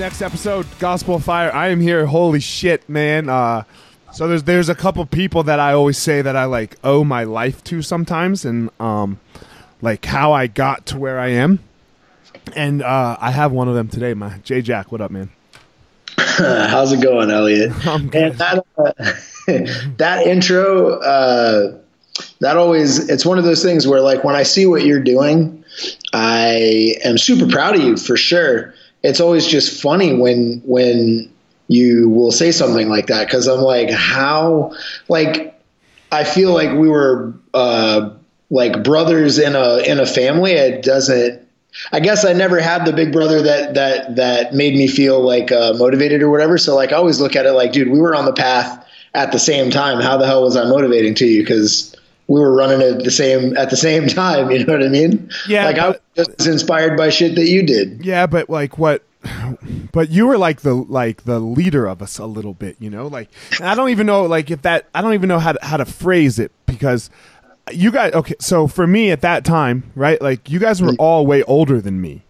Next episode, Gospel of Fire. I am here. Holy shit, man. Uh, so there's there's a couple people that I always say that I like owe my life to sometimes, and um, like how I got to where I am. And uh, I have one of them today. My Jay Jack, what up, man? How's it going, Eliot? And that uh, that intro, uh, that always it's one of those things where like when I see what you're doing, I am super proud of you for sure. It's always just funny when when you will say something like that because I'm like, how like I feel like we were uh, like brothers in a in a family. It doesn't I guess I never had the big brother that that that made me feel like uh, motivated or whatever. So like I always look at it like, dude, we were on the path at the same time. How the hell was I motivating to you? Because we were running at the same at the same time. You know what I mean? Yeah, Like I was just as inspired by shit that you did. Yeah, but like what? But you were like the like the leader of us a little bit, you know. Like and I don't even know like if that I don't even know how to, how to phrase it because you guys. Okay, so for me at that time, right? Like you guys were mm. all way older than me,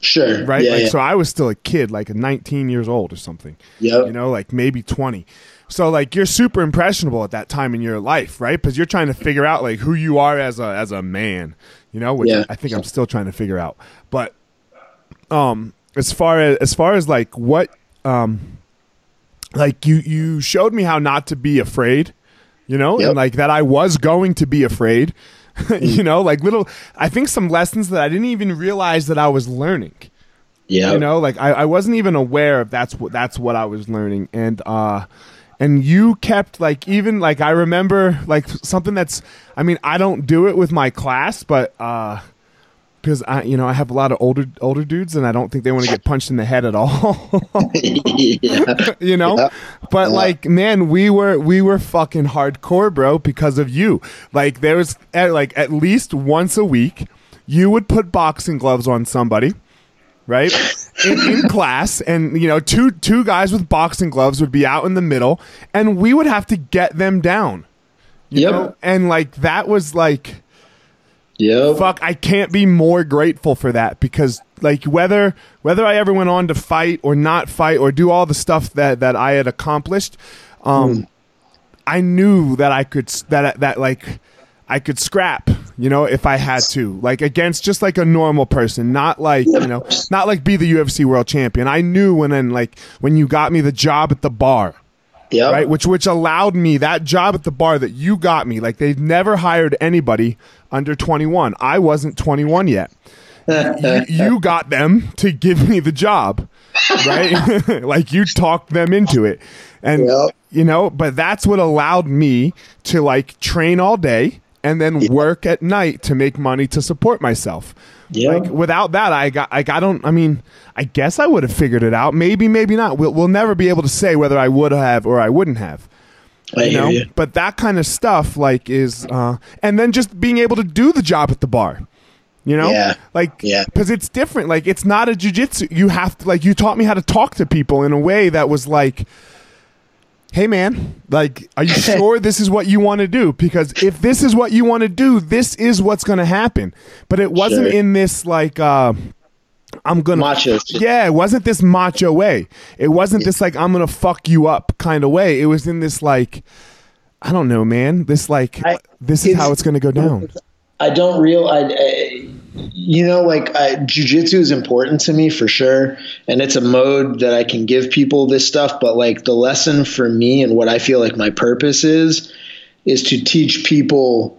Sure. right? Yeah. like yeah. so I was still a kid, like 19 years old or something. Yeah. You know, like maybe 20. So like you're super impressionable at that time in your life, right? Because you're trying to figure out like who you are as a as a man, you know, which Yeah. I think I'm still trying to figure out. But um as far as as far as like what um like you you showed me how not to be afraid, you know, Yep. and like that I was going to be afraid. you know, like little I think some lessons that I didn't even realize that I was learning yeah. you know like I, I wasn't even aware of that's what that's what i was learning and uh and you kept like even like i remember like something that's i mean i don't do it with my class but uh because I, you know, I have a lot of older older dudes, and I don't think they want to get punched in the head at all. yeah. you know, Yeah. but Yeah. like, man, we were we were fucking hardcore, bro, because of you. Like, there was at, like at least once a week, you would put boxing gloves on somebody. Right in, in class, and you know, two two guys with boxing gloves would be out in the middle, and we would have to get them down. You Yep. know? and like that was like Yep. fuck i can't be more grateful for that because like whether whether i ever went on to fight or not fight or do all the stuff that that i had accomplished um i knew that i could s- that that like i could scrap you know if i had to like against just like a normal person not like you know not like be the ufc world champion. I knew when then like when you got me the job at the bar Yep. right which which allowed me that job at the bar that you got me. Like they've never hired anybody under 21 i wasn't 21 yet. You, you got them to give me the job right? Like you talked them into it. And Yep. you know but that's what allowed me to like train all day and then work at night to make money to support myself. Yep. like without that i got like i don't i mean i guess i would have figured it out. Maybe maybe not. We'll, we'll never be able to say whether i would have or i wouldn't have. I you know? you. but that kind of stuff like is uh and then just being able to do the job at the bar you know? Yeah. like Yeah. because it's different. Like it's not a jujitsu you have to like you taught me how to talk to people in a way that was like hey man like are you sure this is what you want to do? Because if this is what you want to do this is what's going to happen. But it wasn't Sure. in this like uh i'm gonna Macho yeah it wasn't this macho way. It wasn't this like i'm gonna fuck you up kind of way. It was in this like i don't know man. This like I- this is how it's gonna go down. I don't real I, I you know like jujitsu is important to me for sure and it's a mode that I can give people this stuff but like the lesson for me and what I feel like my purpose is is to teach people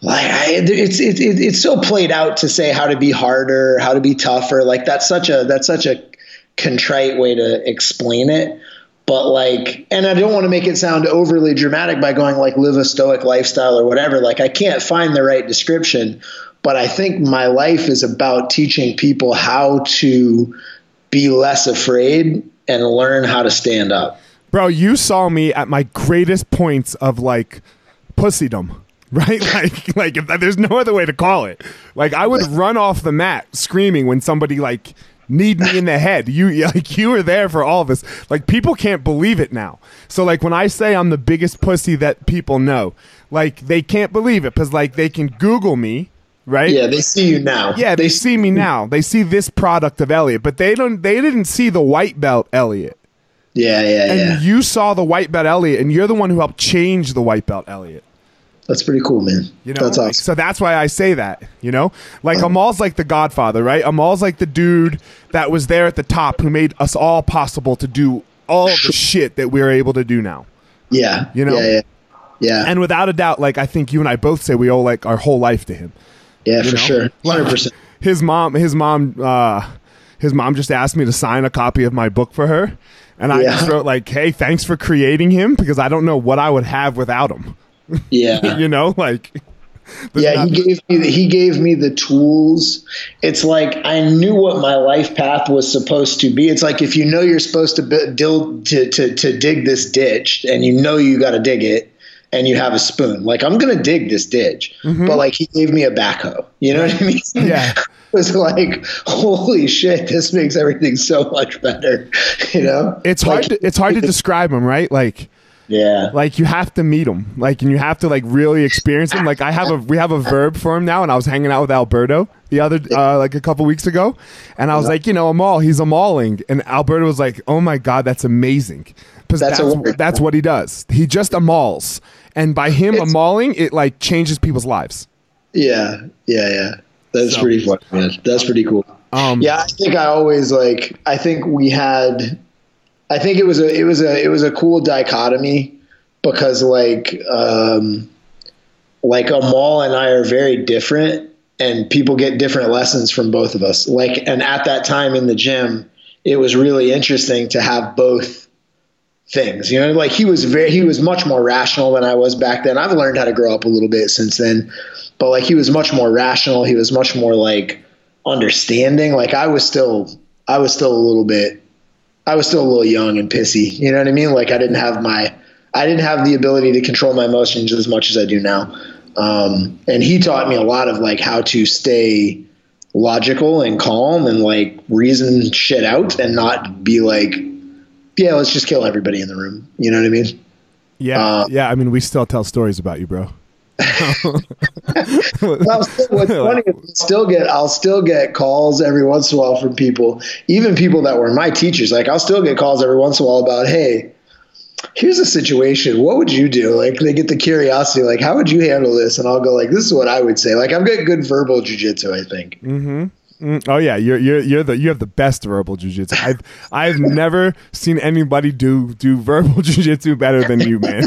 like I, it's it, it, it's so played out to say how to be harder how to be tougher like that's such a that's such a contrite way to explain it but like and i don't want to make it sound overly dramatic by going like live a stoic lifestyle or whatever like i can't find the right description but i think my life is about teaching people how to be less afraid and learn how to stand up. Bro you saw me at my greatest points of like pussydom right? Like like if there's no other way to call it. Like i would run off the mat screaming when somebody like kneed me in the head. You like you were there for all this like people can't believe it now. So like when i say i'm the biggest pussy that people know like they can't believe it because like they can google me right yeah they see you now yeah they see me now they see this product of eliot but they don't they didn't see the white belt eliot yeah yeah yeah. and yeah you saw the white belt Eliot, and you're the one who helped change the white belt Eliot. that's pretty cool man You know, that's awesome so that's why I say that. You know, like Amal's like the Godfather, right? Amal's like the dude that was there at the top who made us all possible to do all the shit that we're able to do now. yeah You know? yeah yeah, yeah. And without a doubt, like I think you and I both say we owe like our whole life to him. Yeah, for know? sure. 100%. His mom, his mom, uh, his mom just asked me to sign a copy of my book for her, and I Yeah. just wrote like, "Hey, thanks for creating him because I don't know what I would have without him." Yeah. you know, like. yeah, he gave me the, he gave me the tools. It's like I knew what my life path was supposed to be. It's like if you know you're supposed to bu- dil- to, to to dig this ditch and you know you got to dig it and you have a spoon. Like I'm going to dig this ditch. But like he gave me a backhoe. You know what I mean? Mm-hmm. Yeah. it was like holy shit, this makes everything so much better, you know? it's hard Like, to, it's hard to describe him right like Yeah. like you have to meet him like and you have to like really experience him like i have a we have a verb for him now and i was hanging out with alberto the other uh, like a couple weeks ago and i was like you know Amal he's a mauling and alberto was like oh my god that's amazing because That's that's that's what he does he just a mauls and by him a It's- mauling it like changes people's lives Yeah, yeah, yeah. That's So- pretty fun, man. That's pretty cool. um Yeah, I think I always like. I think we had. I think it was a it was a it was a cool dichotomy because like um, like Amal and I are very different, and people get different lessons from both of us. Like, and at that time in the gym, it was really interesting to have both things. You know, like he was very he was much more rational than I was back then. I've learned how to grow up a little bit since then. but like he was much more rational. He was much more like understanding. Like I was still, I was still a little bit, I was still a little young and pissy. You know what I mean? Like I didn't have my, I didn't have the ability to control my emotions as much as I do now. Um, and he taught me a lot of like how to stay logical and calm and like reason shit out and not be like, yeah, let's just kill everybody in the room. You know what I mean? Yeah, uh, yeah. I mean, we still tell stories about you, bro. well, what's funny is I'll still get I'll still get calls every once in a while from people, even people that were my teachers. Like I'll still get calls every once in a while about, hey, here's a situation. What would you do? Like they get the curiosity, like how would you handle this? And I'll go like, this is what I would say. Like I've got good verbal jujitsu, I think. Mm-hmm. Mm, oh yeah, you're you're you're the you have the best verbal jujitsu. I've I've never seen anybody do do verbal jujitsu better than you, man.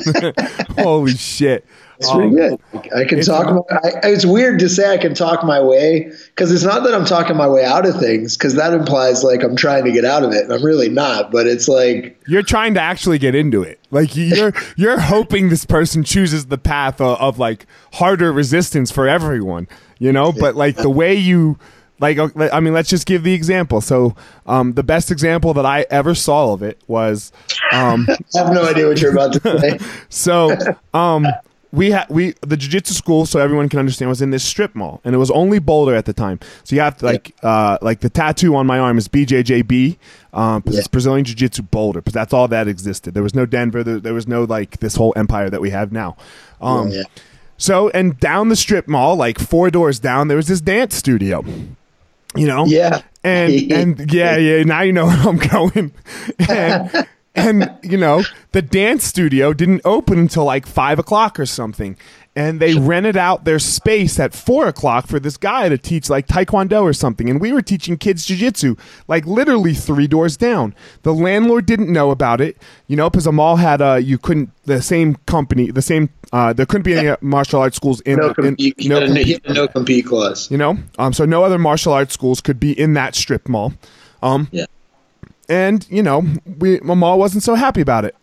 Holy shit! It's um, pretty good. I can talk. My, I, it's weird to say I can talk my way because it's not that I'm talking my way out of things because that implies like I'm trying to get out of it. And I'm really not. But it's like you're trying to actually get into it. Like you're you're hoping this person chooses the path of, of like harder resistance for everyone. You know, but like the way you like i mean let's just give the example. So um, the best example that i ever saw of it was um, i have no idea what you're about to say. So um, we had we the jiu-jitsu school so everyone can understand was in this strip mall and it was only boulder at the time. So you have to, like uh, like the tattoo on my arm is bjjb um, yeah. it's brazilian jiu-jitsu boulder but that's all that existed. There was no denver there, there was no like this whole empire that we have now. Um, yeah. so and down the strip mall like four doors down there was this dance studio you know? Yeah. And and yeah yeah now you know where i'm going. And and you know the dance studio didn't open until like five o'clock or something and they rented out their space at four o'clock for this guy to teach like taekwondo or something. And we were teaching kids jiu-jitsu like literally three doors down. The landlord didn't know about it you know because the mall had uh you couldn't the same company the same uh there couldn't be any martial arts schools in, no, compete, in, no, compete, no compete clause. You know? Um so no other martial arts schools could be in that strip mall. Um yeah. and, you know, we, Mama wasn't so happy about it.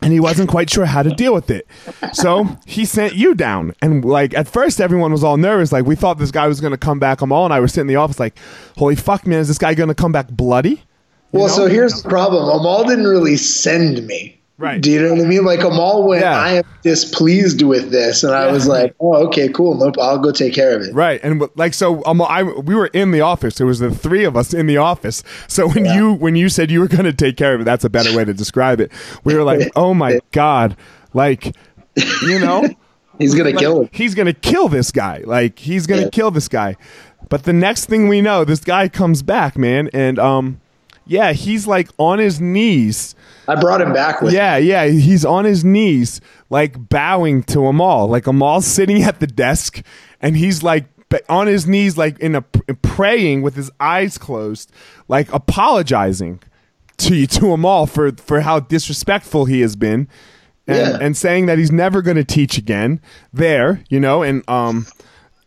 And he wasn't quite sure how to deal with it. So he sent you down. And, like, at first, everyone was all nervous. Like, we thought this guy was going to come back. Amal and I were sitting in the office, like, holy fuck, man, is this guy going to come back bloody? You well, know? so here's the problem Amal didn't really send me. Right. Do you know what I mean? Like Amal went, yeah. I am displeased with this, and I was like, oh, okay, cool. Nope, I'll go take care of it. Right. And like so, um, I we were in the office. There was the three of us in the office. So when yeah. you when you said you were going to take care of it, that's a better way to describe it. We were like, oh my god, like you know. he's gonna like, kill him. He's gonna kill this guy. Like he's gonna yeah. kill this guy. But the next thing we know, this guy comes back, man, and um, yeah, he's like on his knees I brought him back with Yeah, me. yeah. He's on his knees, like bowing to Amal. Like Amal's sitting at the desk, and he's like on his knees, like in a praying with his eyes closed, like apologizing to to Amal for for how disrespectful he has been, and, yeah. and saying that he's never going to teach again. There, you know, and um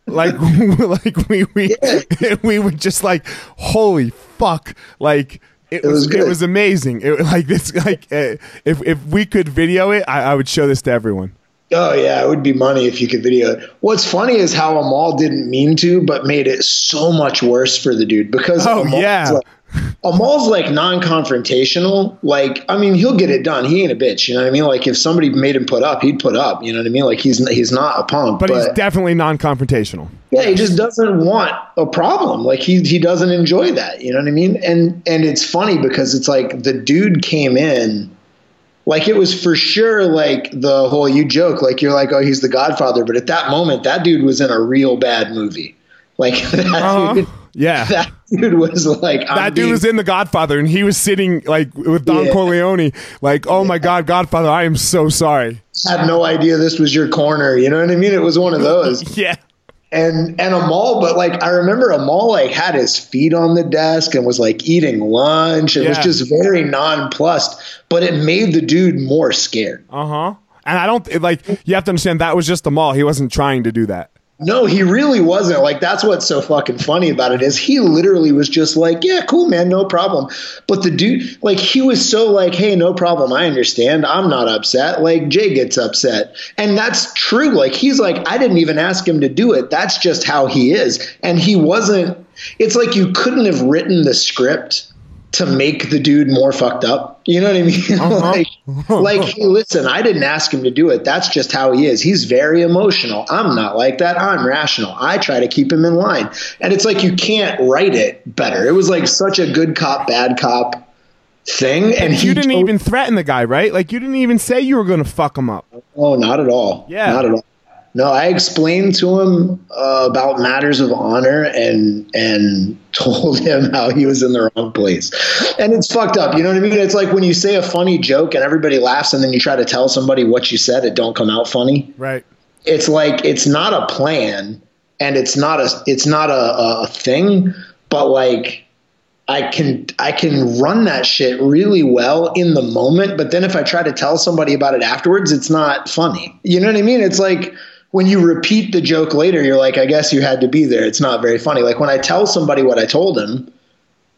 like like we we yeah. we were just like holy fuck like it, it was, was it was amazing. It like this like uh, if if we could video it, I, I would show this to everyone. Oh yeah, it would be money if you could video it. What's funny is how Amal didn't mean to, but made it so much worse for the dude because oh Amal's yeah, like, Amal's like non-confrontational. Like, I mean, he'll get it done. He ain't a bitch. You know what I mean? Like, if somebody made him put up, he'd put up. You know what I mean? Like, he's he's not a punk, but, but he's definitely non-confrontational. Yeah, he just doesn't want a problem. Like, he he doesn't enjoy that. You know what I mean? And and it's funny because it's like the dude came in. Like it was for sure like the whole you joke like you're like oh he's the Godfather but at that moment that dude was in a real bad movie like that uh-huh. dude, yeah, that dude was like that dude was in The Godfather, and he was sitting like with Don yeah. Corleone, like, oh my god, Godfather, I am so sorry. I had no idea this was your corner. You know what I mean? It was one of those. yeah. And and Amal, but like I remember Amal like had his feet on the desk and was like eating lunch. It yeah. was just very nonplussed, but it made the dude more scared. Uh huh. And I don't like you have to understand that was just Amal. He wasn't trying to do that. No, he really wasn't. Like that's what's so fucking funny about it is he literally was just like, "Yeah, cool, man, no problem." But the dude, like, he was so like, "Hey, no problem. I understand. I'm not upset." Like Jay gets upset, and that's true. Like he's like, "I didn't even ask him to do it. That's just how he is." And he wasn't. It's like you couldn't have written the script to make the dude more fucked up. You know what I mean? Uh-huh. like, like, hey, listen, I didn't ask him to do it. That's just how he is. He's very emotional. I'm not like that. I'm rational. I try to keep him in line. And it's like you can't write it better. It was like such a good cop, bad cop thing. And you didn't told- even threaten the guy, right? Like you didn't even say you were going to fuck him up. Oh, not at all. Yeah, not at all. No, I explained to him uh, about matters of honor and and told him how he was in the wrong place. And it's fucked up. You know what I mean? It's like when you say a funny joke and everybody laughs, and then you try to tell somebody what you said, it don't come out funny. Right. It's like it's not a plan, and it's not a it's not a, a thing, but like I can I can run that shit really well in the moment, but then if I try to tell somebody about it afterwards, it's not funny. You know what I mean? It's like when you repeat the joke later, you're like, I guess you had to be there. It's not very funny. Like when I tell somebody what I told him,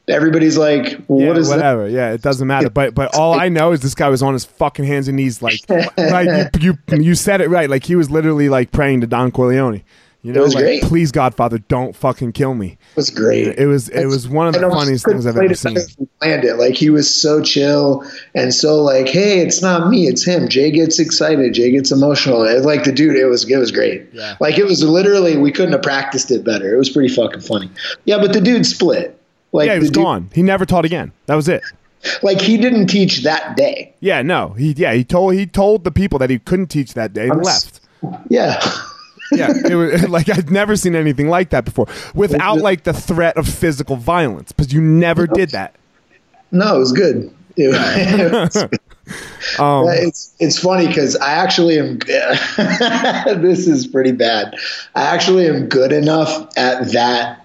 everybody's like, well, yeah, "What is whatever?" That? Yeah, it doesn't matter. But but all I know is this guy was on his fucking hands and knees, like like you, you you said it right. Like he was literally like praying to Don Corleone. You know, like, great. please, Godfather, don't fucking kill me. It was great. It was it was one of the funniest things I've ever seen. Planned it like he was so chill and so like, hey, it's not me, it's him. Jay gets excited, Jay gets emotional. like the dude, it was it was great. Yeah. Like it was literally we couldn't have practiced it better. It was pretty fucking funny. Yeah, but the dude split. Like yeah, he was dude, gone. He never taught again. That was it. Like he didn't teach that day. Yeah, no. He yeah he told he told the people that he couldn't teach that day and left. Yeah yeah, it was like I'd never seen anything like that before, without like the threat of physical violence, because you never did that. No, it was good. It, it was um, it's it's funny because I actually am. this is pretty bad. I actually am good enough at that.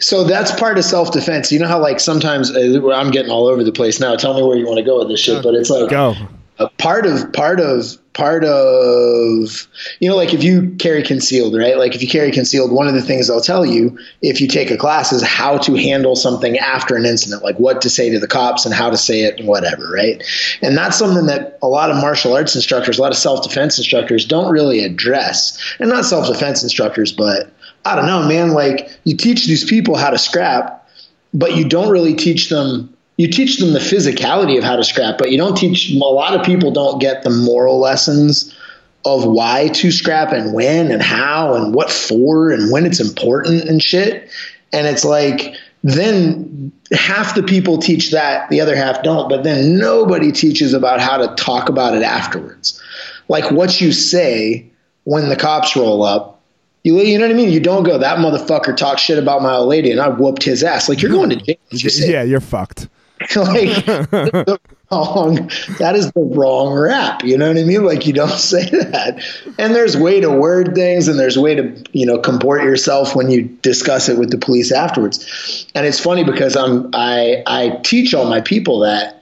So that's part of self defense. You know how like sometimes uh, I'm getting all over the place now. Tell me where you want to go with this shit, but it's like go. Uh, part of part of part of you know like if you carry concealed right? Like if you carry concealed one of the things they'll tell you if you take a class is how to handle something after an incident like what to say to the cops and how to say it and whatever right? And that's something that a lot of martial arts instructors a lot of self-defense instructors don't really address. And not self-defense instructors but i don't know man like you teach these people how to scrap but you don't really teach them you teach them the physicality of how to scrap, but you don't teach a lot of people don't get the moral lessons of why to scrap and when and how and what for and when it's important and shit. And it's like then half the people teach that, the other half don't, but then nobody teaches about how to talk about it afterwards. Like what you say when the cops roll up you, you know what I mean? You don't go, that motherfucker talked shit about my old lady and I whooped his ass. Like you're going to jail. You yeah, you're fucked. like the wrong, that is the wrong rap. You know what I mean? Like you don't say that. And there's way to word things, and there's way to you know comport yourself when you discuss it with the police afterwards. And it's funny because I'm I I teach all my people that.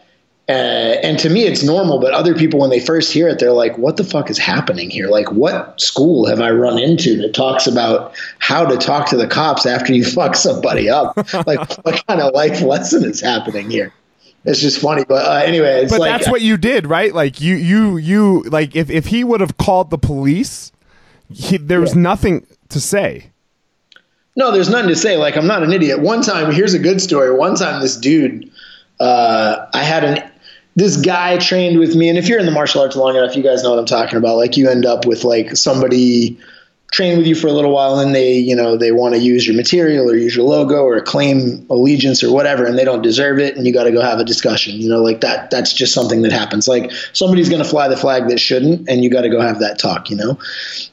Uh, and to me, it's normal, but other people, when they first hear it, they're like, "What the fuck is happening here? Like, what school have I run into that talks about how to talk to the cops after you fuck somebody up? like, what kind of life lesson is happening here?" It's just funny, but uh, anyway, but like, that's what you did, right? Like, you, you, you, like, if if he would have called the police, he, there was yeah. nothing to say. No, there's nothing to say. Like, I'm not an idiot. One time, here's a good story. One time, this dude, uh, I had an this guy trained with me, and if you're in the martial arts long enough, you guys know what I'm talking about. Like you end up with like somebody train with you for a little while and they you know they want to use your material or use your logo or claim allegiance or whatever and they don't deserve it and you got to go have a discussion you know? Like that that's just something that happens. Like somebody's going to fly the flag that shouldn't and you got to go have that talk you know?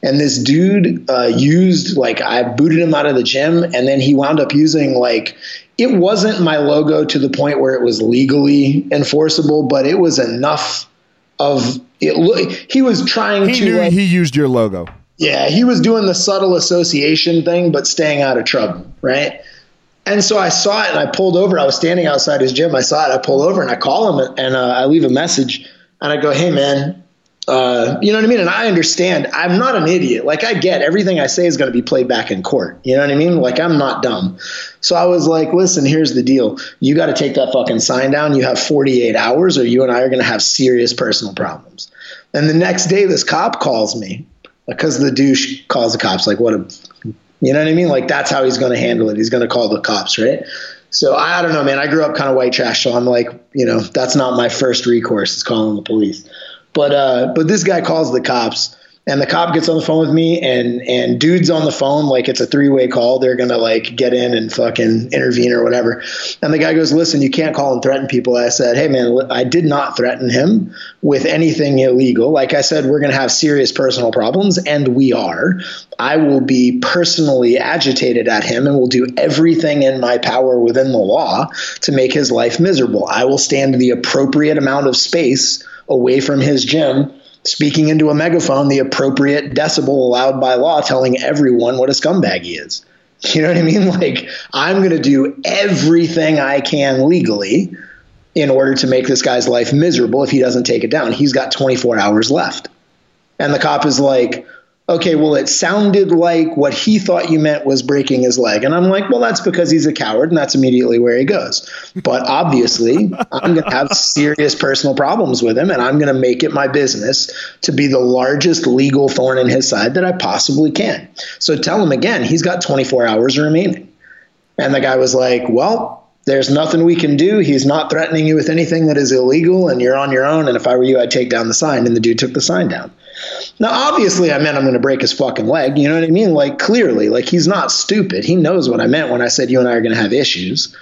And this dude uh, used like i booted him out of the gym and then he wound up using like it wasn't my logo to the point where it was legally enforceable, but it was enough of it. He was trying he to. Knew like, he used your logo. Yeah, he was doing the subtle association thing, but staying out of trouble, right? And so I saw it and I pulled over. I was standing outside his gym. I saw it. I pulled over and I call him and uh, I leave a message and I go, "Hey, man, uh, you know what I mean? And I understand. I'm not an idiot. Like I get everything I say is going to be played back in court. You know what I mean? Like I'm not dumb. So I was like, listen, here's the deal. You got to take that fucking sign down. You have 48 hours, or you and I are going to have serious personal problems. And the next day, this cop calls me because the douche calls the cops. Like, what a, you know what I mean? Like that's how he's going to handle it. He's going to call the cops, right? So I don't know, man. I grew up kind of white trash, so I'm like, you know, that's not my first recourse. Is calling the police. But uh, but this guy calls the cops, and the cop gets on the phone with me, and and dude's on the phone like it's a three way call. They're gonna like get in and fucking intervene or whatever. And the guy goes, "Listen, you can't call and threaten people." I said, "Hey man, I did not threaten him with anything illegal. Like I said, we're gonna have serious personal problems, and we are. I will be personally agitated at him, and will do everything in my power within the law to make his life miserable. I will stand the appropriate amount of space." Away from his gym, speaking into a megaphone the appropriate decibel allowed by law, telling everyone what a scumbag he is. You know what I mean? Like, I'm going to do everything I can legally in order to make this guy's life miserable if he doesn't take it down. He's got 24 hours left. And the cop is like, okay, well, it sounded like what he thought you meant was breaking his leg. And I'm like, well, that's because he's a coward, and that's immediately where he goes. But obviously, I'm going to have serious personal problems with him, and I'm going to make it my business to be the largest legal thorn in his side that I possibly can. So tell him again, he's got 24 hours remaining. And the guy was like, well, there's nothing we can do. He's not threatening you with anything that is illegal, and you're on your own. And if I were you, I'd take down the sign. And the dude took the sign down. Now, obviously, I meant I'm going to break his fucking leg. You know what I mean? Like, clearly, like, he's not stupid. He knows what I meant when I said you and I are going to have issues.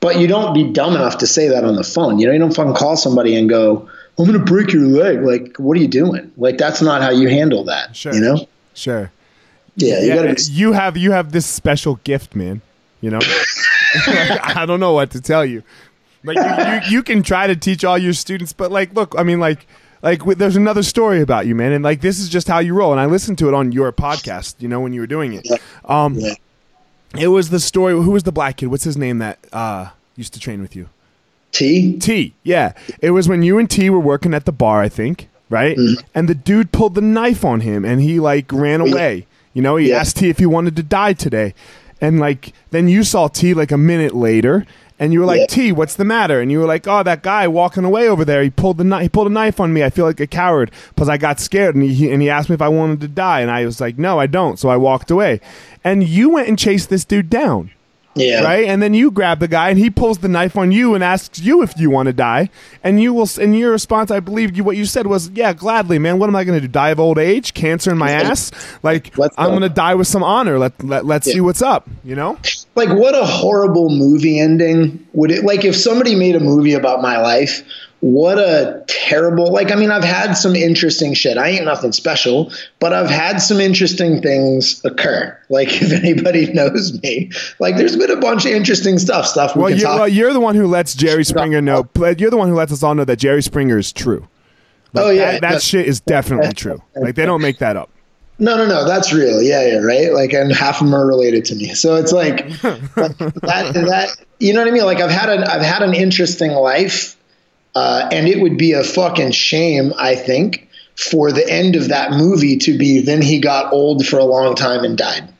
But you don't be dumb enough to say that on the phone. You know, you don't fucking call somebody and go, I'm going to break your leg. Like, what are you doing? Like, that's not how you handle that. Sure. You know? Sure. Yeah. You, yeah, gotta, you have you have this special gift, man. You know, like, I don't know what to tell you. Like you, you, you can try to teach all your students, but like, look, I mean, like like there's another story about you, man, and like this is just how you roll. And I listened to it on your podcast, you know, when you were doing it. Um, yeah. It was the story. Who was the black kid? What's his name that uh, used to train with you? T. T. Yeah, it was when you and T were working at the bar, I think, right? Mm-hmm. And the dude pulled the knife on him, and he like ran away. You know, he yeah. asked T if he wanted to die today, and like then you saw T like a minute later, and you were like, yeah. T, what's the matter? And you were like, oh, that guy walking away over there, he pulled the knife, he pulled a knife on me. I feel like a coward because I got scared, and he and he asked me if I wanted to die, and I was like, no, I don't. So I walked away, and you went and chased this dude down. Yeah. Right. And then you grab the guy, and he pulls the knife on you and asks you if you want to die. And you will. And your response, I believe, you what you said was, "Yeah, gladly, man. What am I going to do? Die of old age? Cancer in my ass? Like let's I'm going to die with some honor. Let let let's yeah. see what's up. You know." Like what a horrible movie ending would it? Like if somebody made a movie about my life what a terrible like i mean i've had some interesting shit. I ain't nothing special but i've had some interesting things occur. Like if anybody knows me like there's been a bunch of interesting stuff stuff we well, you're, well you're the one who lets jerry springer know you're the one who lets us all know that jerry springer is true. Like, oh yeah that, that shit is definitely true. Like they don't make that up no, no, no. That's real. Yeah, yeah, right. Like, and half of them are related to me. So it's like, like that. That you know what I mean? Like, I've had an I've had an interesting life, uh, and it would be a fucking shame, I think, for the end of that movie to be then he got old for a long time and died.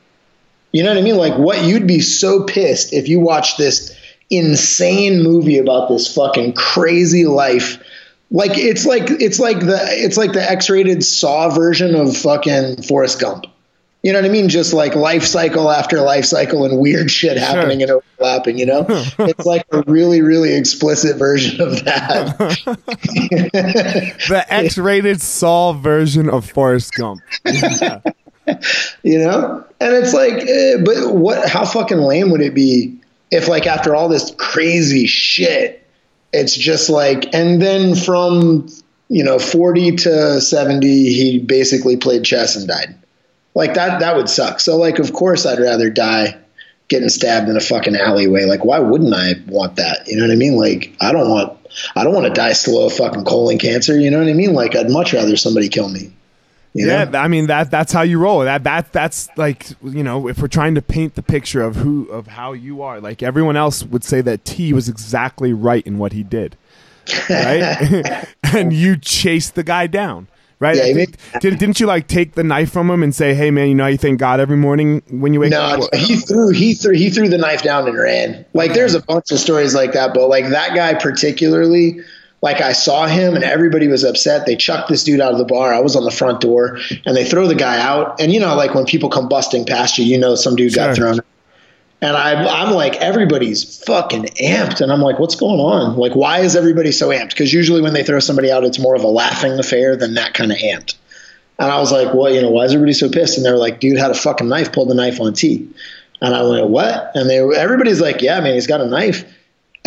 You know what I mean? Like what you'd be so pissed if you watch this insane movie about this fucking crazy life. Like it's like it's like the it's like the X-rated Saw version of fucking Forrest Gump. You know what I mean? Just like life cycle after life cycle and weird shit happening sure. and overlapping, you know? it's like a really, really explicit version of that. the X rated Saw version of Forrest Gump. you know? And it's like, eh, but what, how fucking lame would it be if, like, after all this crazy shit, it's just like, and then from, you know, 40 to 70, he basically played chess and died like that that would suck. So like of course I'd rather die getting stabbed in a fucking alleyway. Like why wouldn't I want that? You know what I mean? Like I don't want I don't want to die slow of fucking colon cancer, you know what I mean? Like I'd much rather somebody kill me. Yeah, know? I mean that that's how you roll. That that that's like you know, if we're trying to paint the picture of who of how you are, like everyone else would say that T was exactly right in what he did. Right? and you chased the guy down right? Yeah, think, did, didn't you like take the knife from him and say, "Hey, man, you know, you thank God every morning when you wake no, up"? No, he threw he threw he threw the knife down and ran. Like, there's a bunch of stories like that, but like that guy particularly. Like I saw him and everybody was upset. They chucked this dude out of the bar. I was on the front door and they throw the guy out. And you know, like when people come busting past you, you know some dude sure. got thrown. And I'm, I'm like, everybody's fucking amped. And I'm like, what's going on? Like, why is everybody so amped? Because usually when they throw somebody out, it's more of a laughing affair than that kind of amped. And I was like, well, you know, why is everybody so pissed? And they were like, dude had a fucking knife, pulled the knife on T. And I went, what? And they everybody's like, yeah, man, he's got a knife.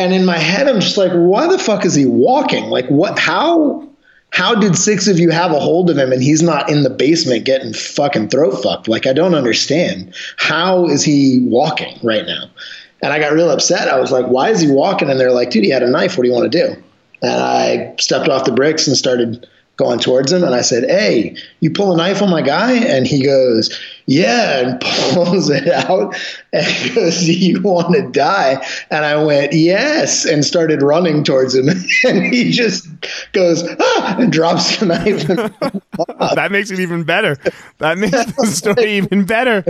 And in my head, I'm just like, why the fuck is he walking? Like, what? How? How did six of you have a hold of him and he's not in the basement getting fucking throat fucked? Like, I don't understand. How is he walking right now? And I got real upset. I was like, why is he walking? And they're like, dude, he had a knife. What do you want to do? And I stepped off the bricks and started going towards him and I said, Hey, you pull a knife on my guy? And he goes, Yeah, and pulls it out and goes, Do you want to die? And I went, Yes, and started running towards him. And he just goes, ah, and drops the knife. that makes it even better. That makes the story even better.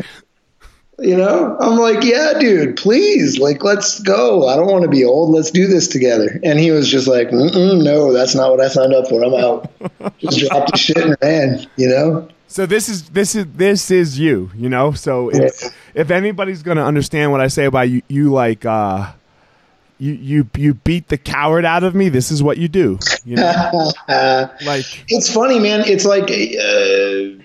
You know, I'm like, yeah, dude, please, like, let's go. I don't want to be old. Let's do this together. And he was just like, no, that's not what I signed up for. I'm out. just dropped the shit and ran. You know. So this is this is this is you. You know. So if, yeah. if anybody's gonna understand what I say about you, you like. uh you you you beat the coward out of me. This is what you do. You know, like it's funny, man. It's like uh,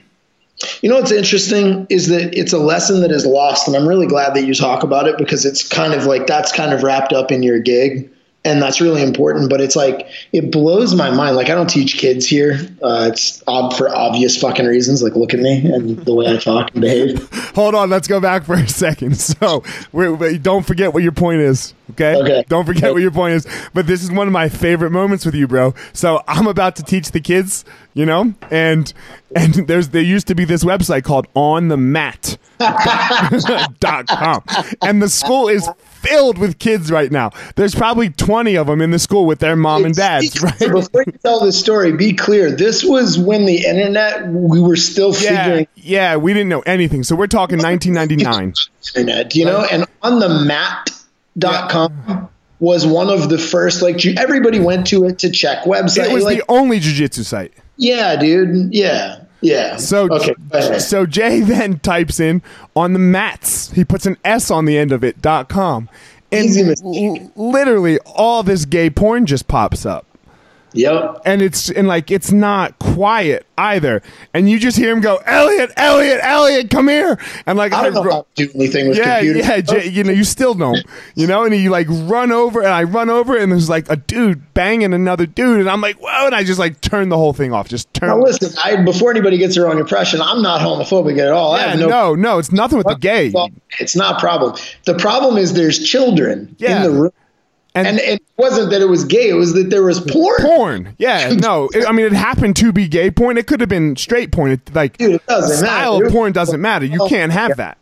you know what's interesting is that it's a lesson that is lost, and I'm really glad that you talk about it because it's kind of like that's kind of wrapped up in your gig, and that's really important. But it's like it blows my mind. Like I don't teach kids here. Uh, it's ob- for obvious fucking reasons. Like look at me and the way I talk and behave. Hold on, let's go back for a second. So don't forget what your point is. Okay? okay. Don't forget what your point is. But this is one of my favorite moments with you, bro. So I'm about to teach the kids, you know, and and there's there used to be this website called On the Mat. dot com. And the school is filled with kids right now. There's probably 20 of them in the school with their mom and dads, right? Before you tell the story, be clear. This was when the internet, we were still yeah, figuring. Yeah, we didn't know anything. So we're talking 1999. Internet, you know, and on the mat dot com was one of the first like everybody went to it to check website. It was like, the only jiu-jitsu site. Yeah, dude. Yeah. Yeah. So okay, so Jay then types in on the mats. He puts an S on the end of it dot com. And literally all this gay porn just pops up. Yep. And it's and like it's not quiet either. And you just hear him go, Eliot, Eliot, Eliot, come here. And like I don't I, know how to do anything with yeah, computers. Yeah, Jay, you know, you still don't. You know, and he like run over and I run over and there's like a dude banging another dude and I'm like, whoa, and I just like turn the whole thing off. Just turn Now listen, I before anybody gets the wrong impression, I'm not homophobic at all. Yeah, no, no, no, it's nothing with the gay. It's not a problem. The problem is there's children yeah. in the room and, and, it wasn't that it was gay; it was that there was porn. Porn, yeah. No, it, I mean it happened to be gay porn. It could have been straight porn. It, like, dude, it doesn't style matter. of porn doesn't matter. You oh, can't have that,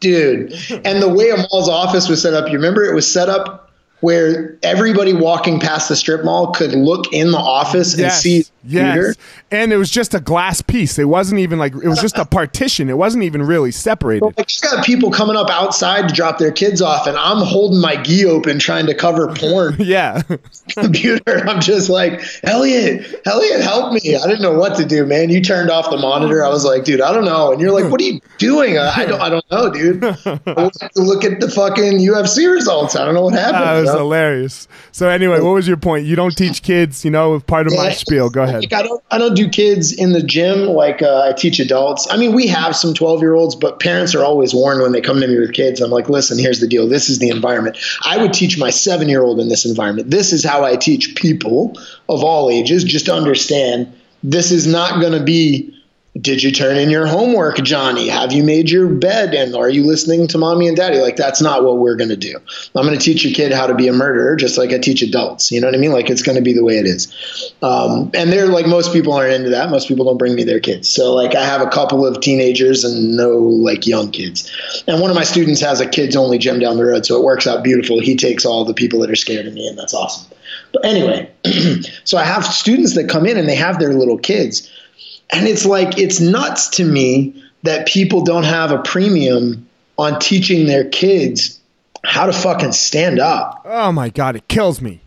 dude. And the way Amal's office was set up, you remember it was set up where everybody walking past the strip mall could look in the office and yes, see yes. And it was just a glass piece. It wasn't even like it was just a partition. It wasn't even really separated. like you got people coming up outside to drop their kids off, and I'm holding my gi open trying to cover porn. yeah, computer. I'm just like Eliot, Eliot, help me. I didn't know what to do, man. You turned off the monitor. I was like, dude, I don't know. And you're like, what are you doing? I don't, I don't know, dude. I to look at the fucking UFC results. I don't know what happened. Uh, hilarious. So anyway, what was your point? You don't teach kids, you know, part of my spiel. Go ahead. I don't I don't do kids in the gym like uh, I teach adults. I mean, we have some 12-year-olds, but parents are always warned when they come to me with kids. I'm like, "Listen, here's the deal. This is the environment. I would teach my 7-year-old in this environment. This is how I teach people of all ages just to understand this is not going to be did you turn in your homework, Johnny? Have you made your bed? And are you listening to mommy and daddy? Like, that's not what we're going to do. I'm going to teach your kid how to be a murderer, just like I teach adults. You know what I mean? Like, it's going to be the way it is. Um, and they're like, most people aren't into that. Most people don't bring me their kids. So, like, I have a couple of teenagers and no, like, young kids. And one of my students has a kids only gym down the road. So it works out beautiful. He takes all the people that are scared of me, and that's awesome. But anyway, so I have students that come in and they have their little kids And it's like, it's nuts to me that people don't have a premium on teaching their kids how to fucking stand up. Oh my God, it kills me.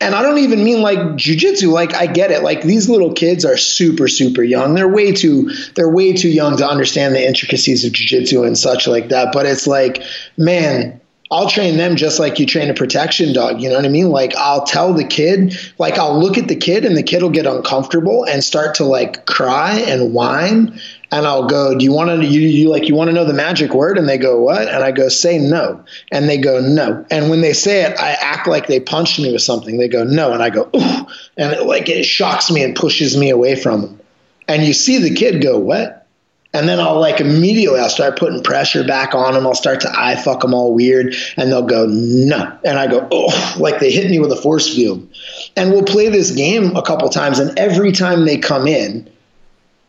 And I don't even mean like jujitsu. Like I get it. Like these little kids are super, super young. They're way too, they're way too young to understand the intricacies of jujitsu and such like that. But it's like, man, I'll train them just like you train a protection dog. You know what I mean? Like I'll tell the kid, like I'll look at the kid and the kid will get uncomfortable and start to like cry and whine. And I'll go, do you want to, you, you like, you want to know the magic word? And they go, what? And I go, say no. And they go, no. And when they say it, I act like they punched me with something. They go, no. And I go, Ooh. and it, like it shocks me and pushes me away from them. And you see the kid go, what? And then I'll like immediately I'll start putting pressure back on them. I'll start to eye fuck them all weird, and they'll go no, and I go oh, like they hit me with a force field. And we'll play this game a couple times, and every time they come in,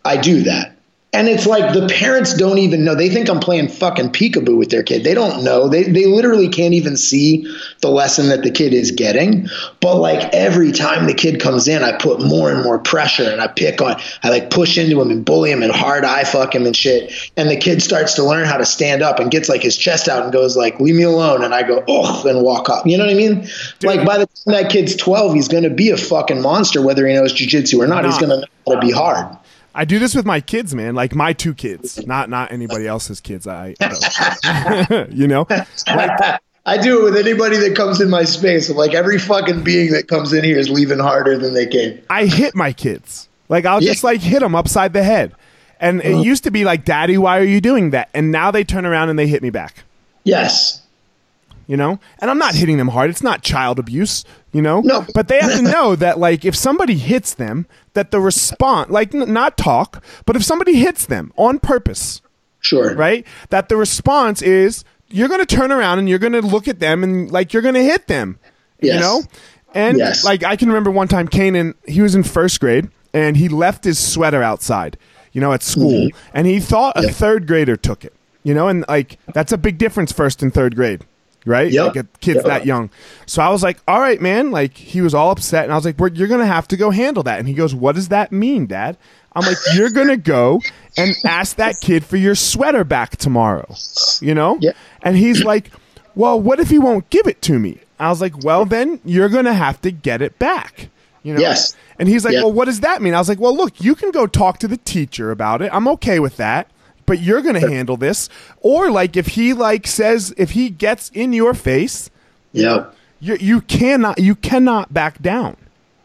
I do that. And it's like the parents don't even know. They think I'm playing fucking peekaboo with their kid. They don't know. They, they literally can't even see the lesson that the kid is getting. But like every time the kid comes in, I put more and more pressure and I pick on, I like push into him and bully him and hard eye fuck him and shit. And the kid starts to learn how to stand up and gets like his chest out and goes like, leave me alone. And I go, oh, and walk up. You know what I mean? Dude. Like by the time that kid's 12, he's going to be a fucking monster, whether he knows jujitsu or not. not. He's going to know how to be hard. I do this with my kids, man. Like my two kids, not not anybody else's kids. I, uh, you know, like, I do it with anybody that comes in my space. I'm like every fucking being that comes in here is leaving harder than they came. I hit my kids. Like I'll yeah. just like hit them upside the head. And it uh-huh. used to be like, "Daddy, why are you doing that?" And now they turn around and they hit me back. Yes you know? And i'm not hitting them hard. It's not child abuse you know? No. but they have to know that like if somebody hits them that the response like n- not talk but if somebody hits them on purpose sure. right that the response is you're going to turn around and you're going to look at them and like you're going to hit them. Yes. you know? And yes. like i can remember one time kanan he was in first grade and he left his sweater outside you know at school mm-hmm. and he thought a third grader took it you know? And like that's a big difference first and third grade right? Yep. Like a kid's yep. that young. So I was like, all right, man. Like he was all upset, and I was like, you're gonna have to go handle that. And he goes, what does that mean, Dad? I'm like, you're gonna go and ask that kid for your sweater back tomorrow, you know? Yeah. And he's like, well, what if he won't give it to me? I was like, well, then you're gonna have to get it back. You know? Yes. And he's like, well, what does that mean? I was like, well, look, you can go talk to the teacher about it. I'm okay with that but you're going to handle this. Or like if he like says if he gets in your face, yeah, you you cannot you cannot back down.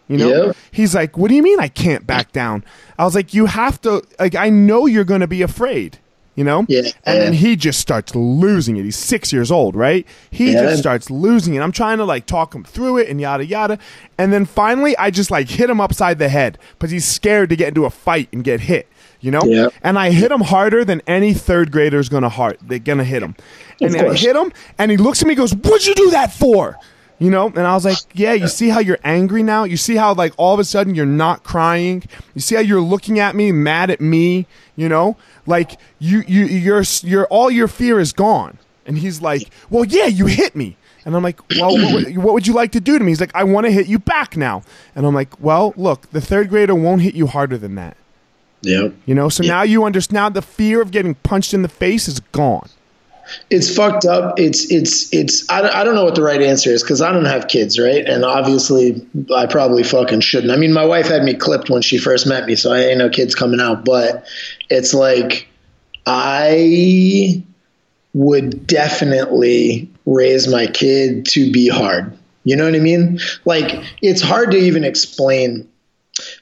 You know, yep. he's like, "What do you mean I can't back down?" I was like, "You have to. Like, I know you're going to be afraid." You know, yeah. And then he just starts losing it. He's six years old, right? He yeah. just starts losing it. I'm trying to like talk him through it and yada yada. And then finally, I just like hit him upside the head because he's scared to get into a fight and get hit you know? Yep. And I hit him harder than any third grader is gonna heart. They're gonna hit him. And I hit him, and he looks at me, and goes, "What'd you do that for?" You know? And I was like, "Yeah, you see how you're angry now? You see how like all of a sudden you're not crying? You see how you're looking at me, mad at me? You know? Like you, you, you're, you're all your fear is gone." And he's like, "Well, yeah, you hit me." And I'm like, well, what, what, would you like to do to me? He's like, I want to hit you back now. And I'm like, well, look, the third grader won't hit you harder than that. Yeah. You know, so now you understand now the fear of getting punched in the face is gone. It's fucked up. It's it's it's. I, I don't know what the right answer is because I don't have kids, right? And obviously, I probably fucking shouldn't. I mean, my wife had me clipped when she first met me, so I ain't no kids coming out. But it's like I would definitely raise my kid to be hard. You know what I mean? Like it's hard to even explain.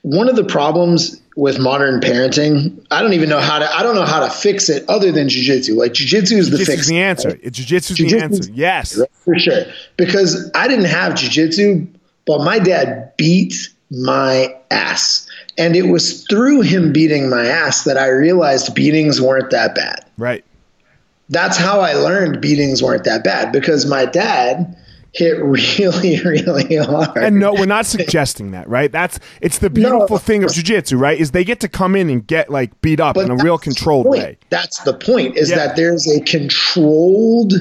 One of the problems with modern parenting, I don't even know how to. I don't know how to fix it other than jujitsu. Like jujitsu is the fix. The answer. Right? Jujitsu is the answer. Yes, for sure. Because I didn't have jujitsu, but my dad beat my ass, and it was through him beating my ass that I realized beatings weren't that bad. Right. That's how I learned beatings weren't that bad because my dad hit really, really hard. And no, we're not suggesting that, right? That's it's the beautiful no, thing of jujitsu, right? Is they get to come in and get like beat up but in a real controlled way. That's the point. Is yeah. that there's a controlled,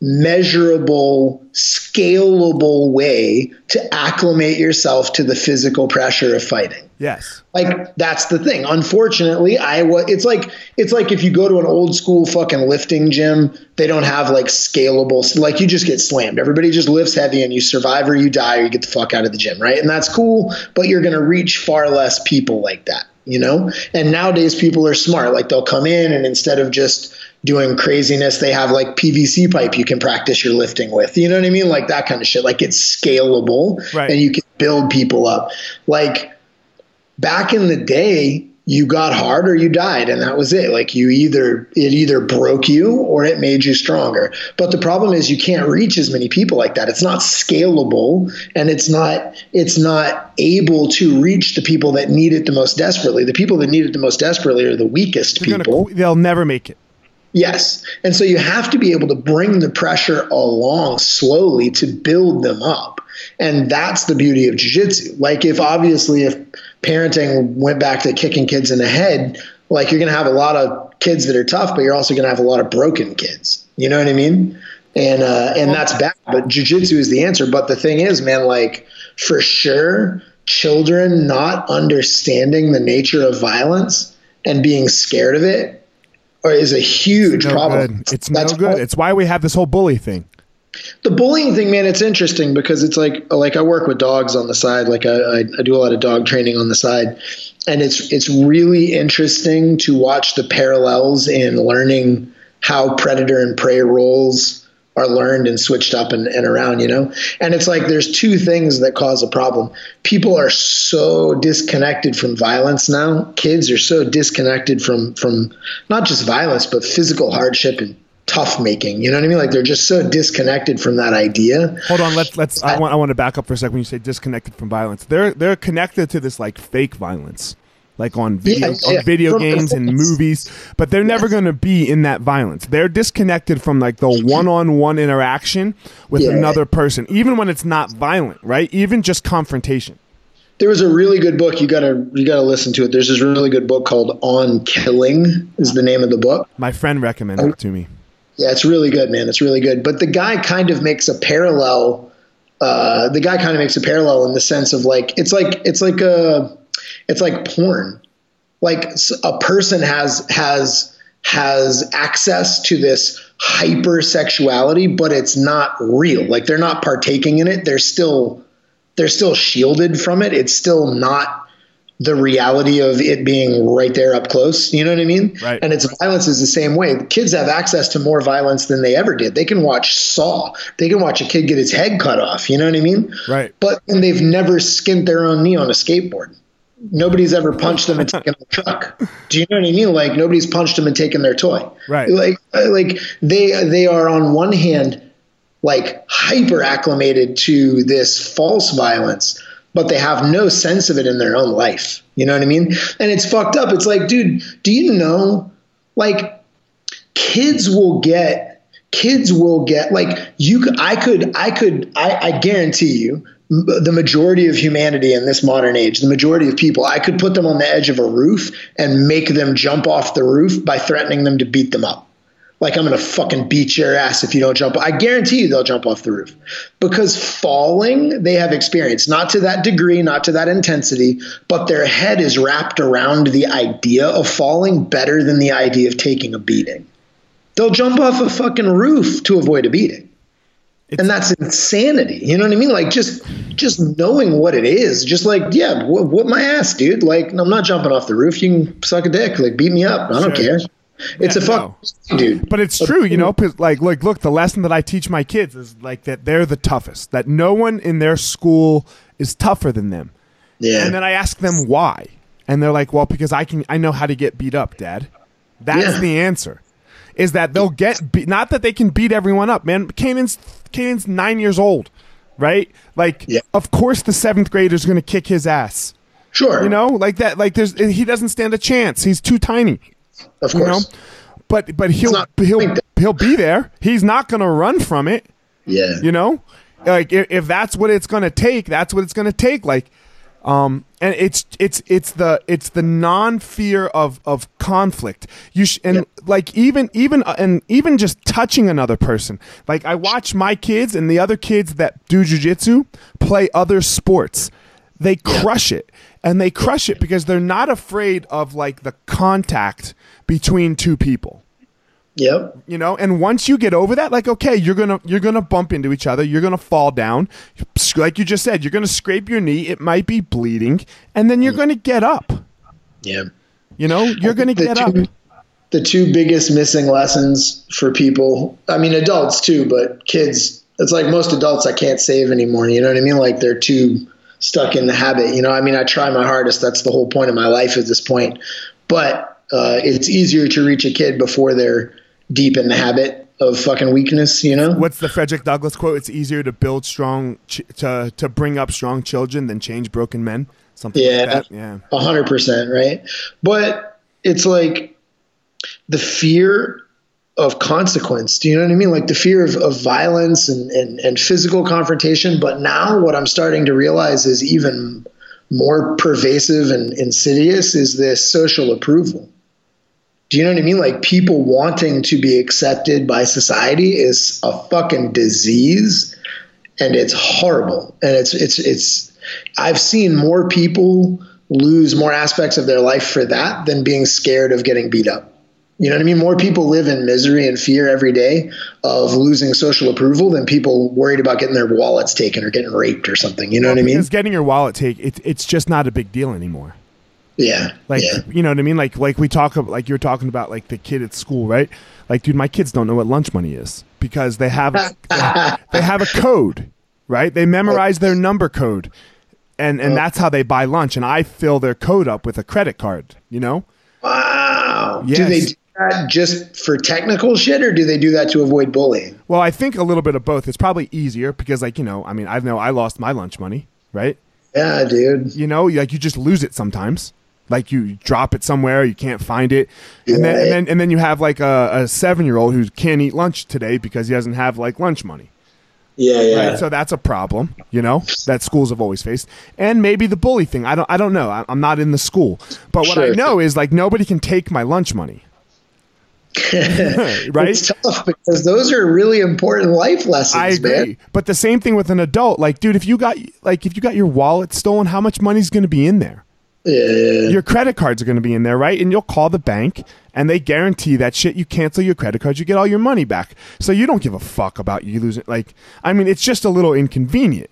measurable, scalable way to acclimate yourself to the physical pressure of fighting. Yes. Like that's the thing. Unfortunately, Iowa it's like it's like if you go to an old school fucking lifting gym, they don't have like scalable like you just get slammed. Everybody just lifts heavy and you survive or you die or you get the fuck out of the gym, right? And that's cool, but you're going to reach far less people like that, you know? And nowadays people are smart. Like they'll come in and instead of just doing craziness. They have like PVC pipe you can practice your lifting with. You know what I mean? Like that kind of shit. Like it's scalable right. and you can build people up. Like back in the day, you got hard or you died and that was it like you either it either broke you or it made you stronger but the problem is you can't reach as many people like that it's not scalable and it's not it's not able to reach the people that need it the most desperately the people that need it the most desperately are the weakest They're people gonna, they'll never make it Yes. And so you have to be able to bring the pressure along slowly to build them up. And that's the beauty of jiu-jitsu. Like if obviously if parenting went back to kicking kids in the head, like you're going to have a lot of kids that are tough, but you're also going to have a lot of broken kids. You know what I mean? And uh, and that's bad. But jiu-jitsu is the answer. But the thing is, man, like for sure, children not understanding the nature of violence and being scared of it or is a huge no problem. Good. It's That's no good. It's why we have this whole bully thing. The bullying thing, man, it's interesting because it's like like I work with dogs on the side, like I, I, do a lot of dog training on the side, and it's it's really interesting to watch the parallels in learning how predator and prey roles are learned and switched up and, and around, you know? And it's like there's two things that cause a problem. People are so disconnected from violence now. Kids are so disconnected from from not just violence, but physical hardship and tough making. You know what I mean? Like they're just so disconnected from that idea. Hold on, let's let's I want I want to back up for a second when you say disconnected from violence. They're they're connected to this like fake violence like on video yeah, yeah. on video games and movies, but they're never going to be in that violence. They're disconnected from like the mm-hmm. one-on-one interaction with yeah. another person, even when it's not violent, right? Even just confrontation. There was a really good book you gotta you gotta listen to it. There's this really good book called On Killing is the name of the book. My friend recommended it to me. Yeah, it's really good, man. It's really good. But the guy kind of makes a parallel. Uh, the guy kind of makes a parallel in the sense of like it's like it's like a it's like porn. Like a person has has has access to this hypersexuality, but it's not real. Like they're not partaking in it. They're still they're still shielded from it. It's still not the reality of it being right there up close. You know what I mean? Right. And its violence is the same way. Kids have access to more violence than they ever did. They can watch Saw. They can watch a kid get his head cut off. You know what I mean? Right. But and they've never skinned their own knee on a skateboard nobody's ever punched them and taken their truck. Do you know what I mean? Like nobody's punched them and taken their toy. Right. Like uh, like they they are on one hand like hyper acclimated to this false violence, but they have no sense of it in their own life. You know what I mean? And it's fucked up. It's like, dude, do you know like kids will get kids will get like you I could I could I, I guarantee you the majority of humanity in this modern age, the majority of people, I could put them on the edge of a roof and make them jump off the roof by threatening them to beat them up. Like, I'm going to fucking beat your ass if you don't jump. I guarantee you they'll jump off the roof because falling, they have experience, not to that degree, not to that intensity, but their head is wrapped around the idea of falling better than the idea of taking a beating. They'll jump off a fucking roof to avoid a beating. It's, and that's insanity. You know what I mean? Like just just knowing what it is, just like yeah, wh- what my ass, dude. Like I'm not jumping off the roof. You can suck a dick, like beat me up. I don't sure. care. It's yeah, a fuck, no. dude. But it's true, you know. Like, like, look, the lesson that I teach my kids is like that they're the toughest. That no one in their school is tougher than them. Yeah. And then I ask them why, and they're like, "Well, because I can. I know how to get beat up, Dad." That's yeah. the answer. Is that they'll get beat, not that they can beat everyone up, man. Kanan's Kanan's nine years old, right? Like, yeah. of course, the seventh grader is going to kick his ass. Sure, you know, like that. Like, there's he doesn't stand a chance. He's too tiny. Of course, you know? but but he'll he'll he'll be there. He's not going to run from it. Yeah, you know, like if, if that's what it's going to take, that's what it's going to take. Like, um, and it's it's it's the it's the non fear of of conflict. You sh- and yep. like even even uh, and even just touching another person. Like I watch my kids and the other kids that do jujitsu play other sports. They crush it. And they crush it because they're not afraid of like the contact between two people. Yep. You know, and once you get over that, like okay, you're gonna you're gonna bump into each other, you're gonna fall down, like you just said, you're gonna scrape your knee. It might be bleeding, and then you're mm. gonna get up. Yeah. You know, you're gonna get two, up. The two biggest missing lessons for people, I mean, adults too, but kids. It's like most adults I can't save anymore. You know what I mean? Like they're too stuck in the habit. You know, I mean, I try my hardest. That's the whole point of my life at this point. But uh, it's easier to reach a kid before they're deep in the habit of fucking weakness, you know? What's the Frederick Douglass quote? It's easier to build strong, ch- to, to bring up strong children than change broken men. Something yeah, like that. Yeah. A hundred percent. Right. But it's like the fear of consequence. Do you know what I mean? Like the fear of, of violence and, and, and physical confrontation. But now what I'm starting to realize is even more pervasive and insidious is this social approval. Do you know what I mean? Like people wanting to be accepted by society is a fucking disease and it's horrible. And it's it's it's I've seen more people lose more aspects of their life for that than being scared of getting beat up. You know what I mean? More people live in misery and fear every day of losing social approval than people worried about getting their wallets taken or getting raped or something. You know well, what I mean? Because getting your wallet taken, it, it's just not a big deal anymore. Yeah. Like yeah. you know what I mean? Like like we talk about like you're talking about like the kid at school, right? Like dude, my kids don't know what lunch money is because they have they have a code, right? They memorize their number code. And and oh. that's how they buy lunch and I fill their code up with a credit card, you know? Wow. Yes. Do they that just for technical shit or do they do that to avoid bullying? Well, I think a little bit of both. It's probably easier because like, you know, I mean, I know I lost my lunch money, right? Yeah, dude. You know, like you just lose it sometimes like you drop it somewhere you can't find it and, then, and then and then you have like a, a seven year old who can't eat lunch today because he doesn't have like lunch money yeah yeah right? so that's a problem you know that schools have always faced and maybe the bully thing i don't i don't know I, am not in the school but what sure. i know is like nobody can take my lunch money right it's tough because those are really important life lessons i agree man. but the same thing with an adult like dude if you got like if you got your wallet stolen how much money's going to be in there yeah. Your credit cards are going to be in there, right? And you'll call the bank and they guarantee that shit. You cancel your credit cards, you get all your money back. So you don't give a fuck about you losing. Like, I mean, it's just a little inconvenient,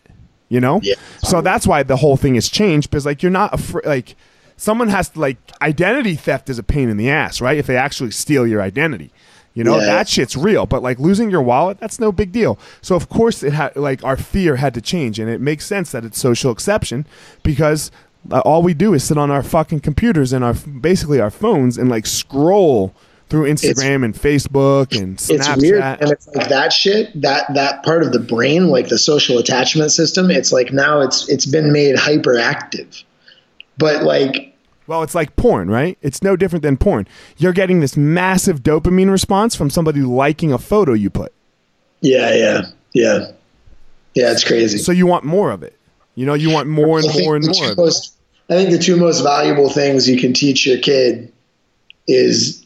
you know? Yeah. So that's why the whole thing has changed because, like, you're not afraid. Like, someone has to, like, identity theft is a pain in the ass, right? If they actually steal your identity. You know, yeah. that shit's real, but like losing your wallet, that's no big deal. So of course it had like our fear had to change and it makes sense that it's social exception because uh, all we do is sit on our fucking computers and our basically our phones and like scroll through Instagram it's, and Facebook and Snapchat. It's weird, and it's like that shit. That that part of the brain, like the social attachment system, it's like now it's it's been made hyperactive. But like, well, it's like porn, right? It's no different than porn. You're getting this massive dopamine response from somebody liking a photo you put. Yeah, yeah, yeah, yeah. It's crazy. So you want more of it. You know, you want more and more and more. Most, I think the two most valuable things you can teach your kid is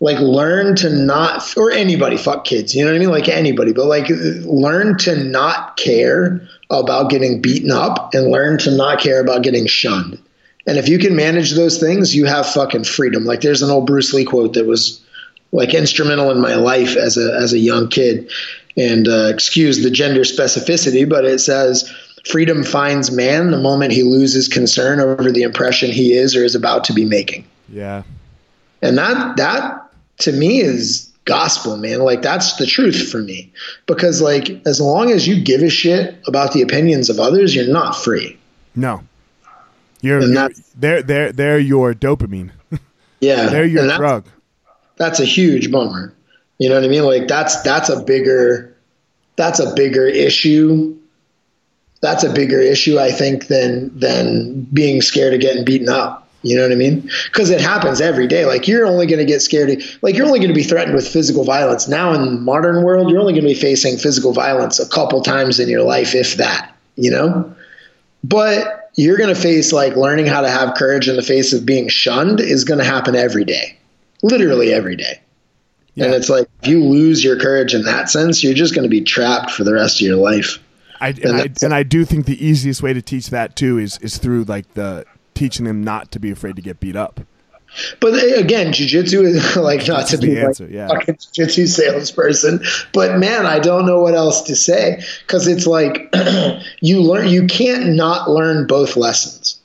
like learn to not or anybody fuck kids you know what i mean like anybody but like learn to not care about getting beaten up and learn to not care about getting shunned and if you can manage those things you have fucking freedom like there's an old bruce lee quote that was like instrumental in my life as a as a young kid and uh, excuse the gender specificity but it says freedom finds man the moment he loses concern over the impression he is or is about to be making. Yeah. And that that to me is gospel, man. Like that's the truth for me. Because like as long as you give a shit about the opinions of others, you're not free. No. You're, you're they're they're they're your dopamine. Yeah. they're your that's, drug. That's a huge bummer. You know what I mean? Like that's that's a bigger that's a bigger issue that's a bigger issue, I think, than than being scared of getting beaten up. You know what I mean? Because it happens every day. Like you're only going to get scared. like you're only going to be threatened with physical violence. Now in the modern world, you're only going to be facing physical violence a couple times in your life, if that. You know, but you're going to face like learning how to have courage in the face of being shunned is going to happen every day, literally every day. Yeah. And it's like if you lose your courage in that sense, you're just going to be trapped for the rest of your life. I and, and I and I do think the easiest way to teach that too is is through like the teaching them not to be afraid to get beat up. But uh, again, jujitsu is like not to be answer, like yeah. fucking jujitsu salesperson. But man, I don't know what else to say because it's like you learn. You can't not learn both lessons.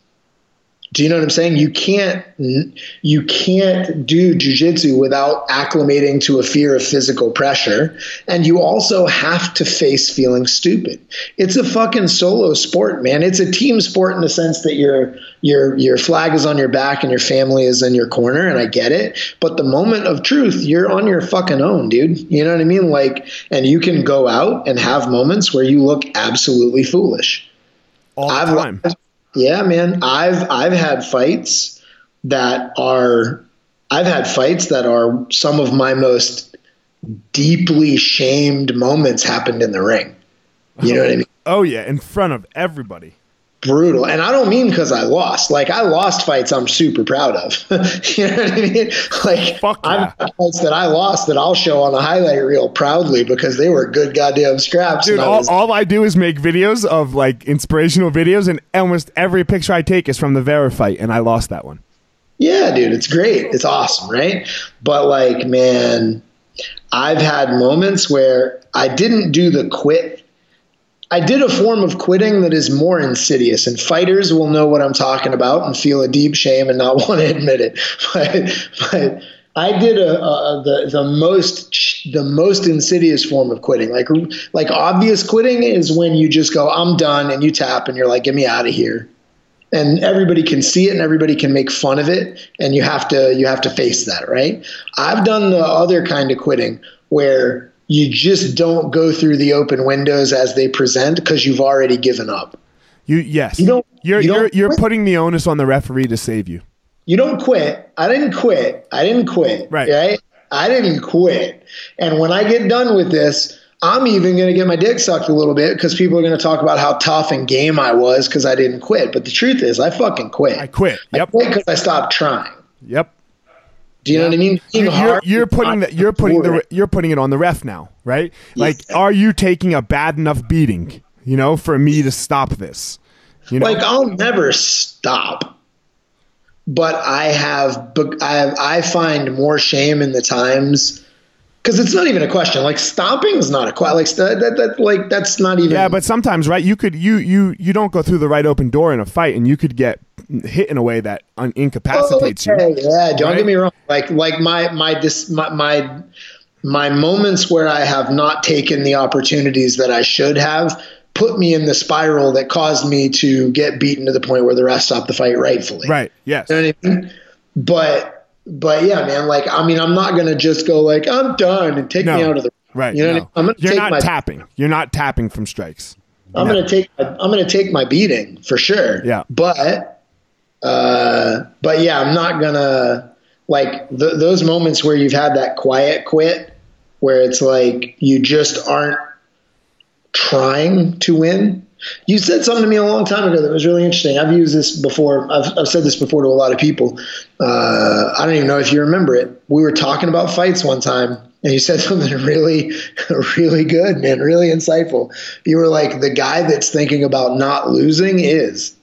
Do you know what I'm saying? You can't you can't do jujitsu without acclimating to a fear of physical pressure, and you also have to face feeling stupid. It's a fucking solo sport, man. It's a team sport in the sense that your your your flag is on your back and your family is in your corner, and I get it. But the moment of truth, you're on your fucking own, dude. You know what I mean? Like, and you can go out and have moments where you look absolutely foolish. All the I've, time. Yeah, man. I've I've had fights that are I've had fights that are some of my most deeply shamed moments happened in the ring. You know what I mean? Oh yeah, in front of everybody brutal. And I don't mean because I lost. Like I lost fights I'm super proud of. you know what I mean? Like Fuck yeah. I've fights that I lost that I'll show on the highlight reel proudly because they were good goddamn scraps. Dude, all, was- all I do is make videos of like inspirational videos and almost every picture I take is from the Vera fight and I lost that one. Yeah, dude, it's great. It's awesome, right? But like, man, I've had moments where I didn't do the quit I did a form of quitting that is more insidious, and fighters will know what I'm talking about and feel a deep shame and not want to admit it. But, but I did a, a, the the most the most insidious form of quitting. Like like obvious quitting is when you just go, I'm done, and you tap, and you're like, get me out of here. And everybody can see it, and everybody can make fun of it, and you have to you have to face that, right? I've done the other kind of quitting where you just don't go through the open windows as they present because you've already given up. You yes. You don't. You're you are you you're, you're putting the onus on the referee to save you. You don't quit. I didn't quit. I didn't quit. Right. right? I didn't quit. And when I get done with this, I'm even going to get my dick sucked a little bit because people are going to talk about how tough and game I was because I didn't quit. But the truth is, I fucking quit. I quit. Yep. I quit because I stopped trying. Yep. Do you know what I mean? You're, you're, putting the, you're putting the you're putting it on the ref now, right? Like, are you taking a bad enough beating, you know, for me to stop this? You know? Like, I'll never stop, but I have I have, I find more shame in the times because it's not even a question. Like stomping is not a question. Like that, that, like that's not even. Yeah, but sometimes, right? You could you you you don't go through the right open door in a fight, and you could get hit in a way that un- incapacitates oh, okay. you. Yeah, don't right? get me wrong. Like like my my this my, my my moments where I have not taken the opportunities that I should have put me in the spiral that caused me to get beaten to the point where the ref stopped the fight rightfully. Right. Yes. You know I mean? But but yeah, man. Like I mean, I'm not gonna just go like I'm done and take no. me out of the right. You know, no. I mean? I'm gonna you're not my, tapping. You're not tapping from strikes. I'm no. gonna take. I'm gonna take my beating for sure. Yeah. But uh, but yeah, I'm not gonna like th- those moments where you've had that quiet quit, where it's like you just aren't trying to win. You said something to me a long time ago that was really interesting. I've used this before. I've, I've said this before to a lot of people. Uh, I don't even know if you remember it. We were talking about fights one time, and you said something really, really good, man, really insightful. You were like, the guy that's thinking about not losing is.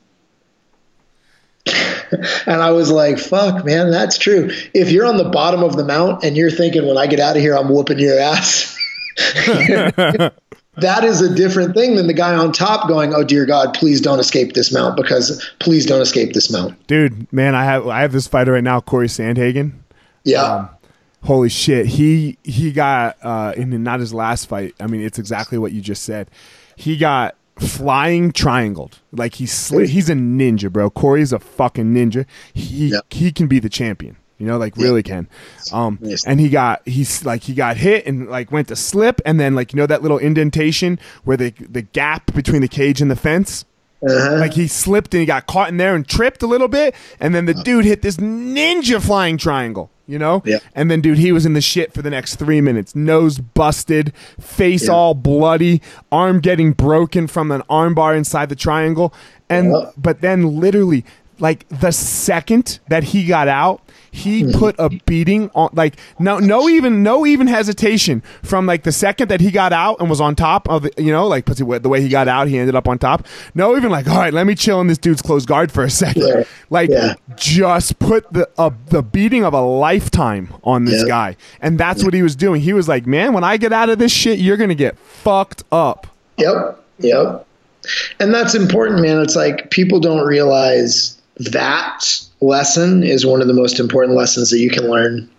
And I was like, fuck, man, that's true. If you're on the bottom of the mount and you're thinking, when I get out of here, I'm whooping your ass. that is a different thing than the guy on top going, "Oh dear God, please don't escape this mount because please don't escape this mount." Dude, man, I have I have this fighter right now, Cory Sandhagen. Yeah. Um, holy shit, he he got uh, in not his last fight. I mean, it's exactly what you just said. He got flying triangled. Like he's sli- he's a ninja, bro. Cory's a fucking ninja. He yep. he can be the champion. You know, like really can. Um, and he got he's like he got hit and like went to slip, and then like you know that little indentation where the the gap between the cage and the fence. Uh-huh. Like he slipped and he got caught in there and tripped a little bit, and then the uh-huh. dude hit this ninja flying triangle you know? Yeah. And then, dude, he was in the shit for the next three minutes. Nose busted, face yeah. all bloody, arm getting broken from an armbar inside the triangle. And, yeah. but then literally, like the second that he got out, he hmm. put a beating on like no no even no even hesitation from like the second that he got out and was on top of the, you know like the way he got out he ended up on top. No even like all right let me chill in this dude's closed guard for a second. Yeah. like yeah. just put the uh, the beating of a lifetime on this guy. And that's what he was doing. He was like man when I get out of this shit you're gonna get fucked up. Yep. Yep. And that's important man. It's like people don't realize that lesson is one of the most important lessons that you can learn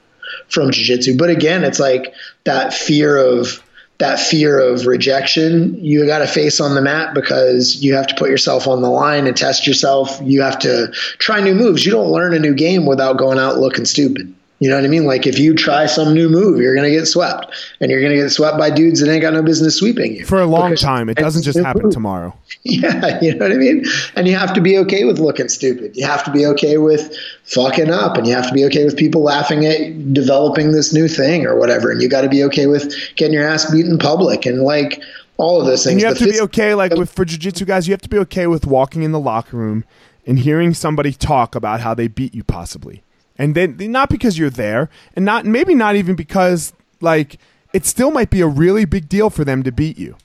from jiu-jitsu. But again it's like that fear of that fear of rejection. You got to face on the mat because you have to put yourself on the line and test yourself. You have to try new moves. You don't learn a new game without going out looking stupid you know what I mean? Like if you try some new move, you're going to get swept, and you're going to get swept by dudes that ain't got no business sweeping you for a long time. It doesn't just happen move. tomorrow. Yeah, you know what I mean. And you have to be okay with looking stupid. You have to be okay with fucking up, and you have to be okay with people laughing at developing this new thing or whatever. And you got to be okay with getting your ass beat in public and like all of those things. And you have the to be okay, like with for jujitsu guys, you have to be okay with walking in the locker room and hearing somebody talk about how they beat you possibly and then not because you're there, and not maybe not even because like it still might be a really big deal for them to beat you,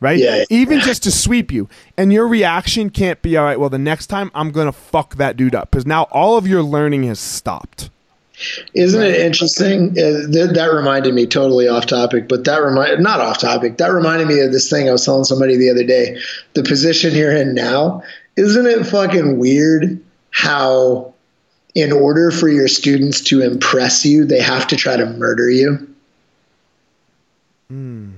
right? Yeah, even just to sweep you, and your reaction can't be all right. Well, the next time I'm gonna fuck that dude up because now all of your learning has stopped. Isn't it interesting? Uh, th- that reminded me totally off topic, but that remind not off topic. That reminded me of this thing I was telling somebody the other day. The position you're in now, isn't it fucking weird how in order for your students to impress you, they have to try to murder you. Mm.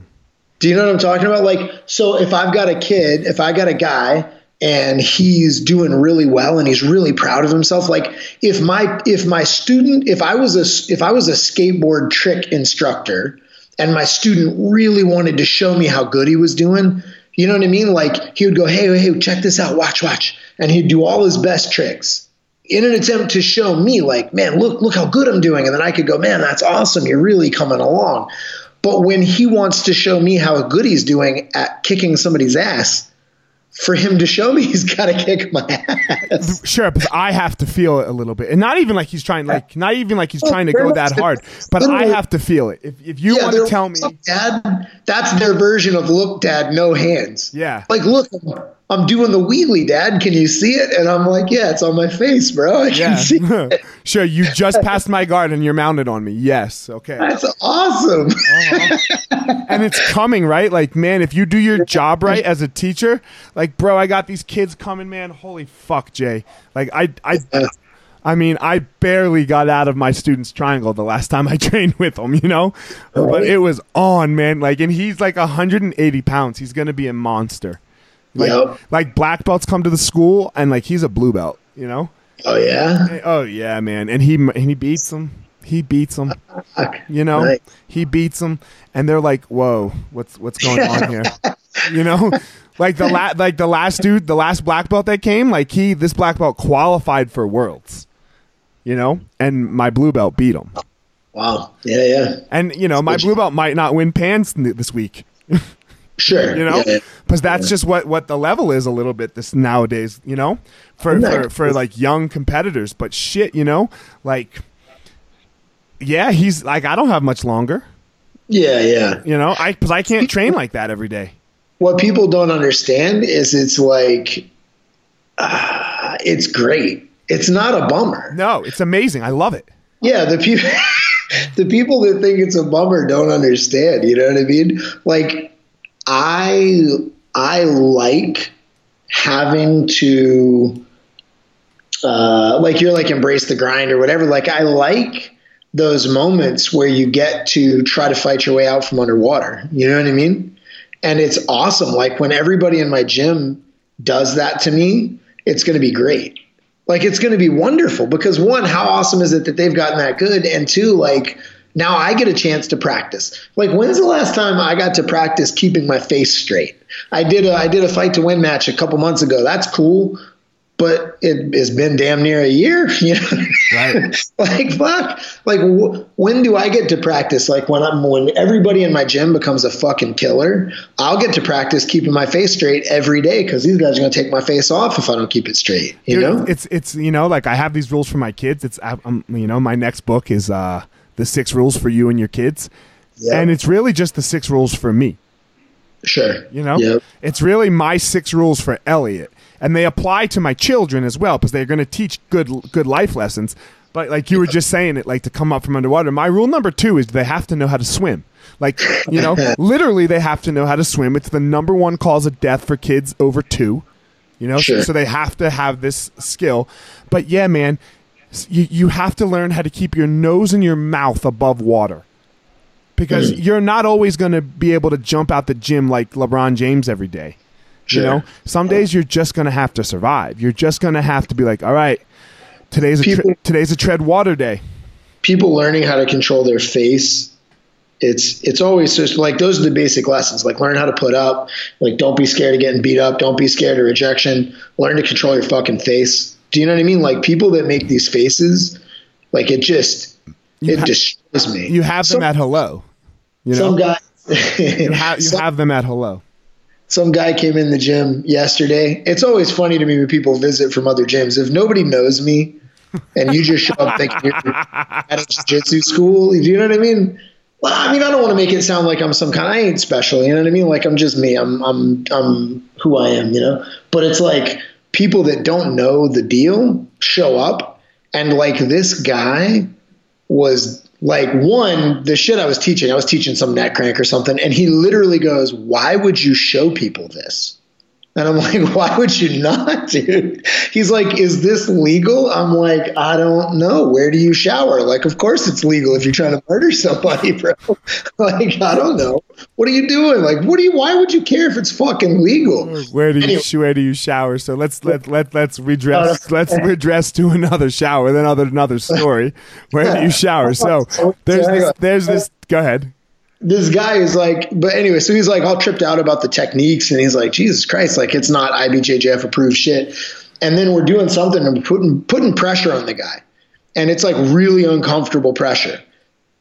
Do you know what I'm talking about? Like, so if I've got a kid, if I got a guy and he's doing really well and he's really proud of himself, like if my if my student, if I was a if I was a skateboard trick instructor and my student really wanted to show me how good he was doing, you know what I mean? Like he would go, hey, hey, check this out, watch, watch, and he'd do all his best tricks in an attempt to show me like, man, look, look how good I'm doing. And then I could go, man, that's awesome. You're really coming along. But when he wants to show me how good he's doing at kicking somebody's ass, for him to show me he's got to kick my ass. Sure, but I have to feel it a little bit, and not even like he's trying, like not even like he's trying to go that hard, but I have to feel it. If if you yeah, want to tell me, Dad, that's their version of look, Dad, no hands. Yeah, like look, I'm doing the wheelie, Dad. Can you see it? And I'm like, yeah, it's on my face, bro. I can yeah. see it. sure, you just passed my guard and you're mounted on me. Yes. Okay. That's awesome. Uh-huh. and it's coming, right? Like, man, if you do your job right as a teacher, like, bro, I got these kids coming, man. Holy fuck, Jay. Like, I, I, I mean, I barely got out of my student's triangle the last time I trained with him, you know? Right. But it was on, man. Like, and he's like 180 pounds. He's going to be a monster. Like, yep. like black belts come to the school, and like he's a blue belt. You know. Oh yeah. Eh, oh yeah, man, and he and he beats them. He beats them. You know, right. he beats them, and they're like, "Whoa, what's what's going on here?" you know, like the la- like the last dude, the last black belt that came, like he this black belt qualified for worlds. You know, and my blue belt beat him. Wow. Yeah, yeah. And you know, my blue belt might not win pans this week. Sure. You know, because yeah, that's yeah. just what what the level is a little bit this nowadays. You know, for for, for like young competitors. But shit, you know, like, yeah, he's like I don't have much longer. Yeah, yeah. You know, I because I can't train like that every day. What people don't understand is it's like, uh, it's great. It's not a bummer. No, it's amazing. I love it. Yeah, the people. the people that think it's a bummer don't understand. You know what I mean? Like I I like having to uh, like you're like embrace the grind or whatever. Like I like those moments where you get to try to fight your way out from underwater. You know what I mean? And it's awesome. Like when everybody in my gym does that to me, it's going to be great. Like it's going to be wonderful because one, how awesome is it that they've gotten that good? And two, like now I get a chance to practice. Like when's the last time I got to practice keeping my face straight? I did a I did a fight to win match a couple months ago. That's cool. but it has been damn near a year. You know, right. like fuck. Like w- when do I get to practice? Like when I'm when everybody in my gym becomes a fucking killer, I'll get to practice keeping my face straight every day because these guys are gonna take my face off if I don't keep it straight. You Dude, know, it's it's you know like I have these rules for my kids. It's um, you know my next book is uh the six rules for you and your kids, yep. and it's really just the six rules for me. Sure. You know, yep. it's really my six rules for Eliot, and they apply to my children as well because they're going to teach good good life lessons. But like you were just saying it, like to come up from underwater. My rule number two is they have to know how to swim. Like you know, literally they have to know how to swim. It's the number one cause of death for kids over two. You know, sure. so, so they have to have this skill. But yeah, man, you you have to learn how to keep your nose and your mouth above water because mm. you're not always going to be able to jump out the gym like LeBron James every day. Sure. You know, some days you're just going to have to survive. You're just going to have to be like, all right, today's a people, today's a tread water day. People learning how to control their face. It's it's always just like those are the basic lessons. Like learn how to put up. Like don't be scared of getting beat up. Don't be scared of rejection. Learn to control your fucking face. Do you know what I mean? Like people that make these faces, like it just you it ha- destroys me. You have them some, at hello. You know? Some guy. you, have, you some, have them at hello. Some guy came in the gym yesterday. It's always funny to me when people visit from other gyms. If nobody knows me, and you just show up thinking you're at a jiu-jitsu school, do you know what I mean? Well, I mean, I don't want to make it sound like I'm some kind. I ain't special. You know what I mean? Like I'm just me. I'm I'm I'm who I am. You know. But it's like people that don't know the deal show up, and like this guy was like one the shit i was teaching i was teaching some neck crank or something and he literally goes why would you show people this and I'm like, why would you not, dude? He's like, is this legal? I'm like, I don't know. Where do you shower? Like, of course it's legal if you're trying to murder somebody, bro. like, I don't know. What are you doing? Like, what do you? Why would you care if it's fucking legal? Where do you anyway. where do you shower? So let's let let let's redress uh, let's redress to another shower, then another another story. Where do you shower? So there's this, there's this. Go ahead this guy is like, but anyway, so he's like all tripped out about the techniques, and he's like, Jesus Christ, like it's not IBJJF approved shit. And then we're doing something and putting putting pressure on the guy, and it's like really uncomfortable pressure.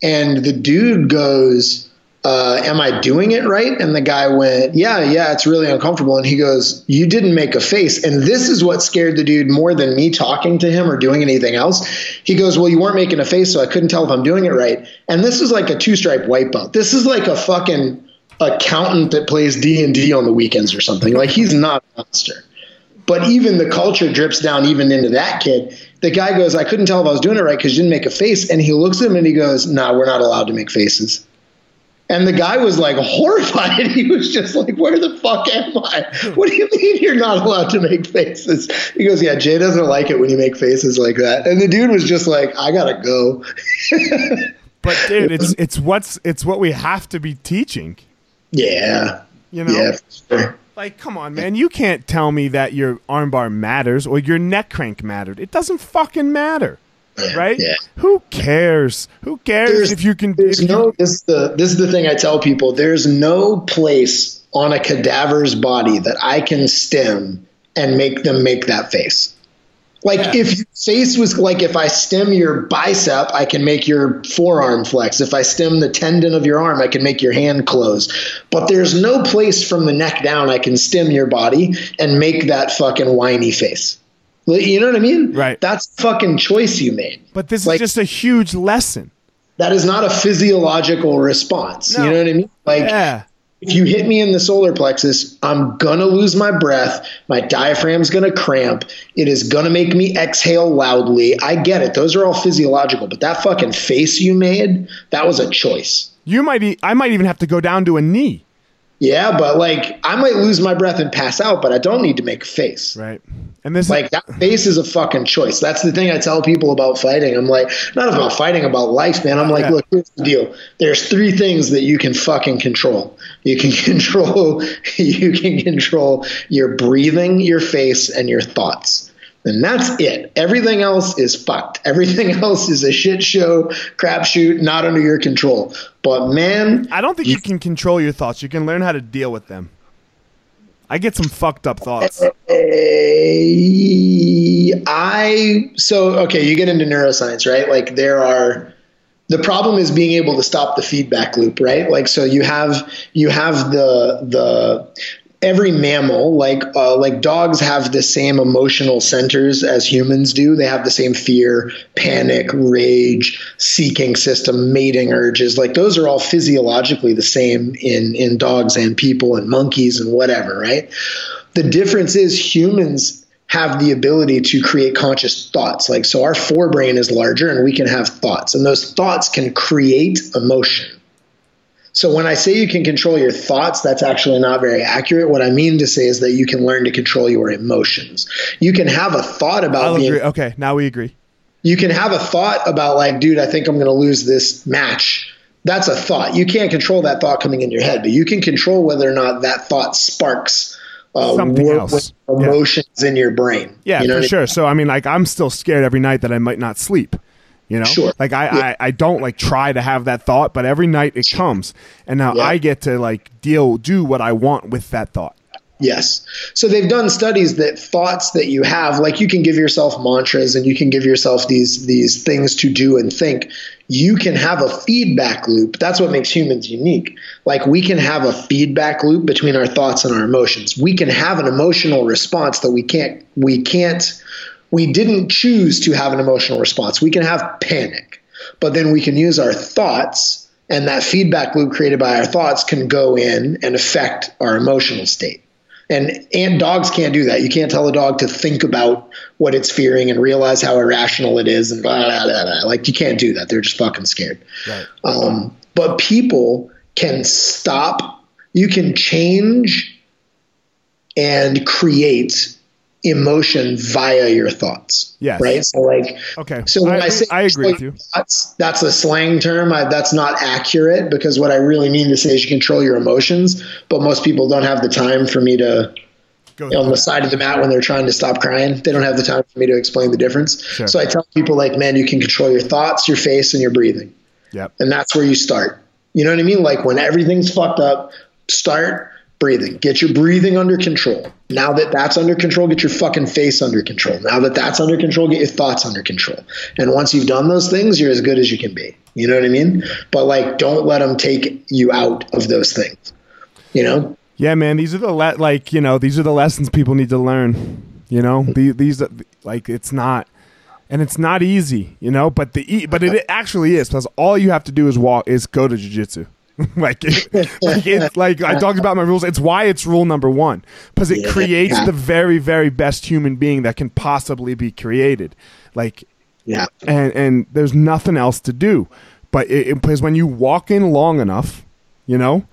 And the dude goes, uh, am I doing it right? And the guy went, yeah, yeah, it's really uncomfortable. And he goes, you didn't make a face. And this is what scared the dude more than me talking to him or doing anything else. He goes, well, you weren't making a face, so I couldn't tell if I'm doing it right. And this is like a two stripe white belt. This is like a fucking accountant that plays D and D on the weekends or something. Like he's not a monster. But even the culture drips down even into that kid. The guy goes, I couldn't tell if I was doing it right because you didn't make a face. And he looks at him and he goes, nah, we're not allowed to make faces. And the guy was like horrified. He was just like, Where the fuck am I? What do you mean you're not allowed to make faces? He goes, Yeah, Jay doesn't like it when you make faces like that. And the dude was just like, I gotta go. but dude, it's it's what's it's what we have to be teaching. Yeah. You know? Yeah, sure. Like, come on, man. You can't tell me that your armbar matters or your neck crank mattered. It doesn't fucking matter yeah, right? Yeah. Who cares? Who cares there's, if you can? There's no. You, this is the this is the thing I tell people. There's no place on a cadaver's body that I can stem and make them make that face. Like yeah. if your face was like if I stem your bicep, I can make your forearm flex. If I stem the tendon of your arm, I can make your hand close. But there's no place from the neck down I can stem your body and make that fucking whiny face. You know what I mean? Right. That's fucking choice you made. But this like, is just a huge lesson. That is not a physiological response. No. You know what I mean? Like, yeah. if you hit me in the solar plexus, I'm gonna lose my breath. My diaphragm's gonna cramp. It is gonna make me exhale loudly. I get it. Those are all physiological. But that fucking face you made, that was a choice. You might. I might even have to go down to a knee. Yeah, but like I might lose my breath and pass out, but I don't need to make a face. Right. And this like that face is a fucking choice. That's the thing I tell people about fighting. I'm like, not about fighting, about life, man. I'm like, yeah. look, here's the deal. There's three things that you can fucking control. You can control you can control your breathing, your face, and your thoughts. And that's it. Everything else is fucked. Everything else is a shit show, crapshoot, not under your control. But man, I don't think you, you can control your thoughts. You can learn how to deal with them. I get some fucked up thoughts. I so okay, you get into neuroscience, right? Like there are the problem is being able to stop the feedback loop, right? Like so you have you have the the every mammal, like uh, like dogs, have the same emotional centers as humans do. They have the same fear, panic, rage, seeking system, mating urges. Like those are all physiologically the same in in dogs and people and monkeys and whatever, right? The difference is humans have the ability to create conscious thoughts. Like so, our forebrain is larger, and we can have thoughts, and those thoughts can create emotion. So when I say you can control your thoughts, that's actually not very accurate. What I mean to say is that you can learn to control your emotions. You can have a thought about I'll being, agree. Okay, now we agree. You can have a thought about like, dude, I think I'm going to lose this match. That's a thought. You can't control that thought coming in your head, but you can control whether or not that thought sparks uh, Something else. emotions yeah. in your brain. Yeah, you know for sure. I mean? So I mean, like, I'm still scared every night that I might not sleep. You know, sure. like I, yeah. I, I don't like try to have that thought, but every night it comes, and now yeah. I get to like deal, do what I want with that thought. Yes. So they've done studies that thoughts that you have, like you can give yourself mantras and you can give yourself these these things to do and think. You can have a feedback loop. That's what makes humans unique. Like we can have a feedback loop between our thoughts and our emotions. We can have an emotional response that we can't we can't we didn't choose to have an emotional response. We can have panic, but then we can use our thoughts, and that feedback loop created by our thoughts can go in and affect our emotional state. And and dogs can't do that. You can't tell a dog to think about what it's fearing and realize how irrational it is and blah blah blah. blah. Like you can't do that. They're just fucking scared. Right. Um, but people can stop. You can change and create emotion via your thoughts. Yeah. Right. So like, okay. So when I, I say I agree with you. Thoughts, that's a slang term. I, that's not accurate because what I really mean to say is you control your emotions, but most people don't have the time for me to Go on the side of the mat when they're trying to stop crying. They don't have the time for me to explain the difference. Sure. So I tell people like, man, you can control your thoughts, your face, and your breathing. Yep. And that's where you start. You know what I mean? Like when everything's fucked up, start breathing. Get your breathing under control. Now that that's under control, get your fucking face under control. Now that that's under control, get your thoughts under control. And once you've done those things, you're as good as you can be. You know what I mean? But like, don't let them take you out of those things. You know? Yeah, man. These are the le- like you know these are the lessons people need to learn. You know, the, these like it's not. And it's not easy, you know, but the but it actually is because all you have to do is walk is go to jujitsu. like, it, like it's like I talked about my rules. It's why it's rule number one because it yeah. creates the very, very best human being that can possibly be created. Like, yeah, and and there's nothing else to do. But it, because when you walk in long enough, you know,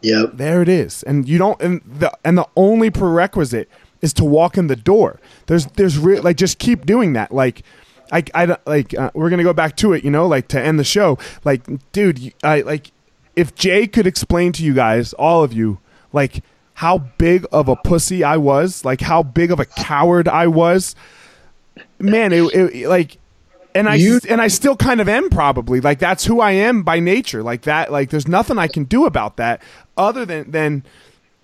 yeah, there it is, and you don't, and the and the only prerequisite is to walk in the door. There's there's re- like just keep doing that, like. I, I like uh, we're gonna go back to it, you know, like to end the show. Like, dude, I like if Jay could explain to you guys, all of you, like how big of a pussy I was, like how big of a coward I was, man, it, it like, and I you, and I still kind of am probably. Like that's who I am by nature, like that. Like there's nothing I can do about that other than than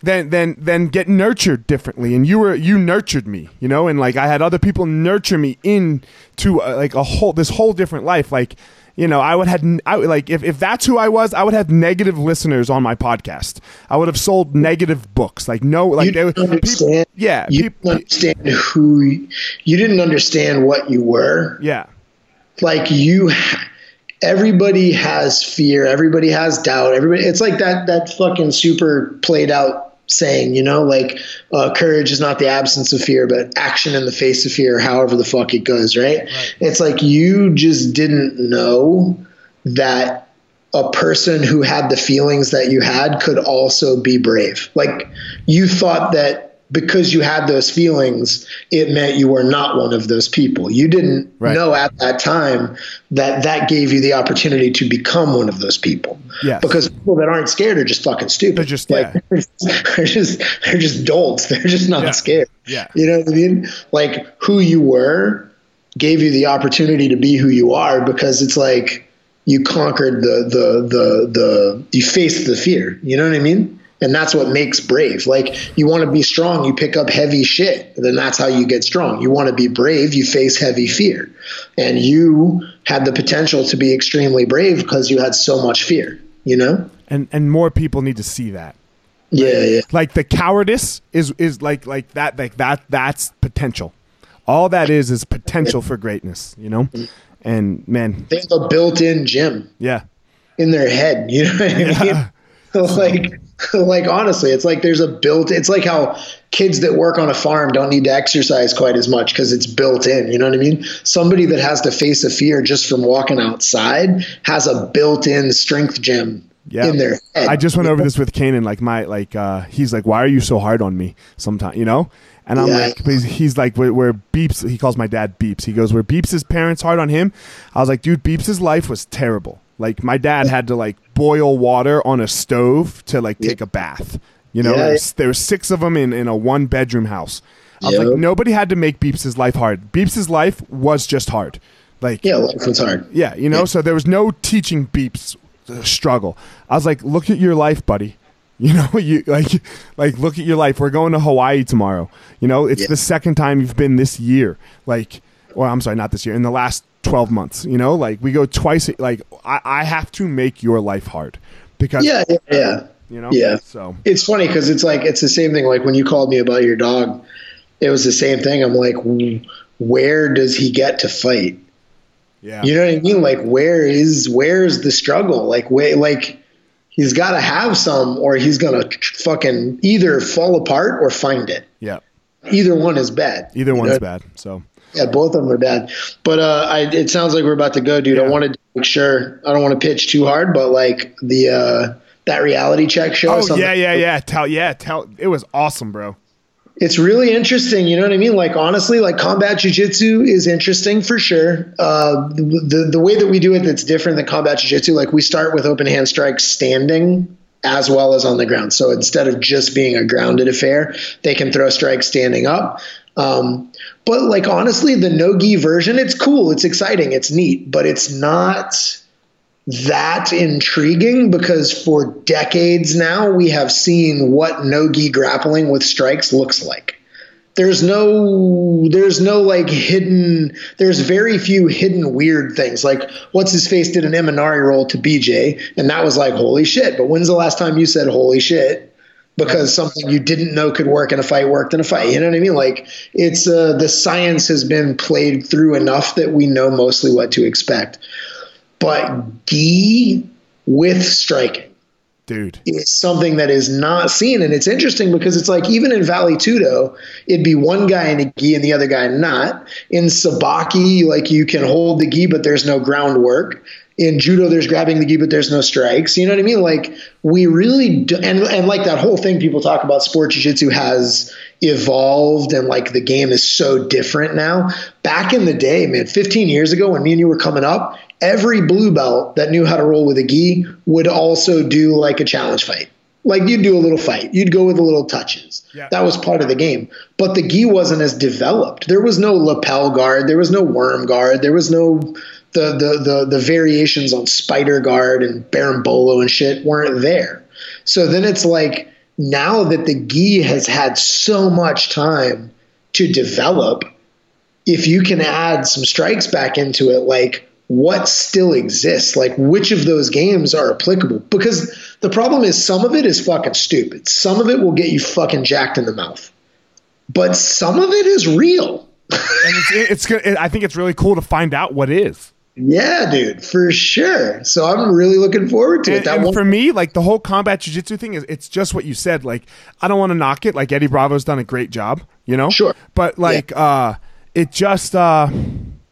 then then then get nurtured differently. And you were you nurtured me you know? And like i had other people nurture me into uh, like a whole this whole different life. Like you know, I would have I like if, if that's who I was, I would have negative listeners on my podcast. I would have sold negative books. Like no, like they. People, yeah, you people, didn't understand who you didn't understand what you were. Yeah, like you. Everybody has fear. Everybody has doubt. Everybody. It's like that that fucking super played out saying, you know, like uh, courage is not the absence of fear, but action in the face of fear, however the fuck it goes, right? right? It's like you just didn't know that a person who had the feelings that you had could also be brave. Like you thought that because you had those feelings, it meant you were not one of those people. You didn't right. know at that time that that gave you the opportunity to become one of those people. Yeah. Because people that aren't scared are just fucking stupid. They're just like yeah. they're just they're just dolts. They're just not yeah. scared. Yeah. You know what I mean? Like who you were gave you the opportunity to be who you are because it's like you conquered the the the the you faced the fear. You know what I mean? And that's what makes brave. Like you want to be strong, you pick up heavy shit. Then that's how you get strong. You want to be brave, you face heavy fear. And you had the potential to be extremely brave because you had so much fear, you know? And and more people need to see that. Yeah, yeah. Like the cowardice is is like like that like that that's potential. All that is is potential for greatness, you know? And man, they have a built-in gym. Yeah. In their head, you know what I mean? Yeah. like like honestly, it's like there's a built it's like how kids that work on a farm don't need to exercise quite as much because it's built in, you know what I mean? Somebody that has to face a fear just from walking outside has a built-in strength gym yeah. in their head. I just went over this with Kanan. Like my like uh he's like, Why are you so hard on me sometimes, you know? And I'm yeah. like, he's like, where, where, Beeps, he calls my dad Beeps. He goes, where Beeps' his parents hard on him. I was like, dude, Beeps' his life was terrible. Like, my dad had to like boil water on a stove to like take a bath. You know, yeah. there were six of them in, in a one bedroom house. I was yep. like, nobody had to make Beeps' life hard. Beeps' life was just hard. Like, yeah, life was hard. Yeah, you know, yeah. so there was no teaching Beeps uh, struggle. I was like, look at your life, buddy. You know, you like like look at your life. We're going to Hawaii tomorrow. You know, it's yeah. the second time you've been this year. Like, or I'm sorry, not this year. In the last 12 months. You know, like we go twice. Like I, I have to make your life hard because yeah, yeah, yeah. You know, yeah. So it's funny because it's like it's the same thing. Like when you called me about your dog, it was the same thing. I'm like, where does he get to fight? Yeah. You know what I mean? Like where is where's the struggle? Like where like he's got to have some or he's going to fucking either fall apart or find it. Yeah. Either one is bad. Either one's know? bad. So yeah, both of them are bad. But uh, I, it sounds like we're about to go, dude. Yeah. I wanted to make sure I don't want to pitch too hard, but like the uh, that reality check show. Oh yeah, yeah, yeah. Tell yeah, tell. It was awesome, bro it's really interesting. You know what I mean? Like honestly, like combat jujitsu is interesting for sure. Uh, the the way that we do it that's different than combat jujitsu. Like we start with open hand strikes standing as well as on the ground. So instead of just being a grounded affair, they can throw strikes standing up. Um, but like honestly, the no gi version, it's cool, it's exciting, it's neat, but it's not that intriguing because for decades now we have seen what no-gi grappling with strikes looks like. There's no there's no like hidden there's very few hidden weird things. Like what's his face did an Imanari roll to BJ and that was like holy shit. But when's the last time you said holy shit? Because something you didn't know could work in a fight worked in a fight. You know what I mean? Like it's uh, the science has been played through enough that we know mostly what to expect but gi with striking dude is something that is not seen and it's interesting because it's like even in vale tudo it'd be one guy in a gi and the other guy not in sabaki like you can hold the gi but there's no groundwork in judo there's grabbing the gi but there's no strikes you know what i mean like we really do, and, and like that whole thing people talk about sport jiu-jitsu has evolved and like the game is so different now back in the day man 15 years ago when me and you were coming up every blue belt that knew how to roll with a gi would also do like a challenge fight. Like you'd do a little fight, you'd go with the little touches. Yeah. That was part of the game. But the gi wasn't as developed. There was no lapel guard, there was no worm guard, there was no the the the, the variations on spider guard and berimbolo and shit weren't there. So then it's like now that the gi has had so much time to develop, if you can add some strikes back into it, like what still exists? Like which of those games are applicable? Because the problem is some of it is fucking stupid. Some of it will get you fucking jacked in the mouth. But some of it is real. And it's, it's i think it's really cool to find out what is yeah dude for sure so i'm really looking forward to and, it that and one- for me like the whole combat jiu-jitsu thing is it's just what you said like i don't want to knock it like eddie bravo's done a great job you know sure but like yeah. uh it just uh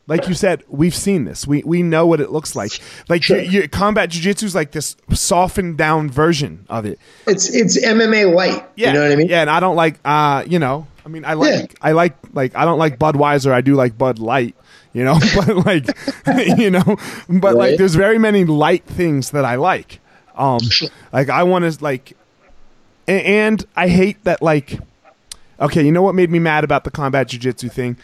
like you said, we've seen this. We we know what it looks like. Like sure. you, you, combat jujitsu is like this softened down version of it. It's it's MMA light. Yeah, you know what I mean. Yeah, and I don't like. Uh, you know, I mean, I like yeah. I like like I don't like Budweiser. I do like Bud Light. You know, but like you know, but right. like there's very many light things that I like. Um, like I want to like, and, and I hate that like. Okay, you know what made me mad about the combat jujitsu thing?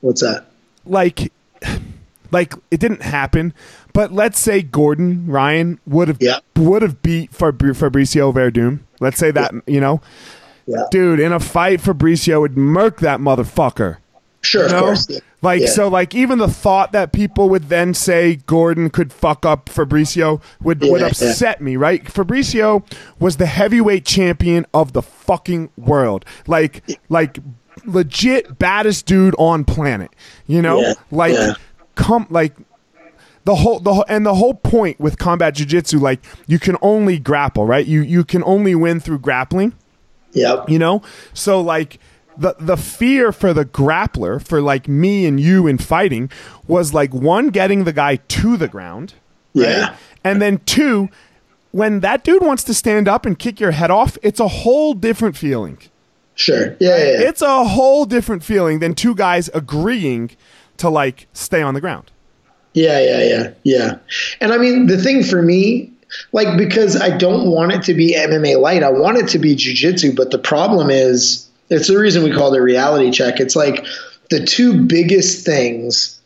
What's that? Like like it didn't happen. But let's say Gordon Ryan would have yeah. would have beat Fabricio Werdum. Let's say that, you know. Yeah. Dude, in a fight, Fabricio would murk that motherfucker. Sure, you know? of course. Yeah. Like Yeah. so, like even the thought that people would then say Gordon could fuck up Fabricio would would Yeah, upset me, right? Fabricio was the heavyweight champion of the fucking world, like like legit baddest dude on planet. You know, like come like the whole the whole, and the whole point with combat jiu-jitsu like you can only grapple right you you can only win through grappling Yep. you know so like the the fear for the grappler for like me and you in fighting was like one getting the guy to the ground Yeah. and then two when that dude wants to stand up and kick your head off it's a whole different feeling Sure. Yeah. yeah, yeah. it's a whole different feeling than two guys agreeing to like stay on the ground Yeah, yeah, yeah, yeah. And I mean, the thing for me, like, because I don't want it to be MMA light, I want it to be jujitsu. But the problem is, it's the reason we call it a reality check. It's like the two biggest things,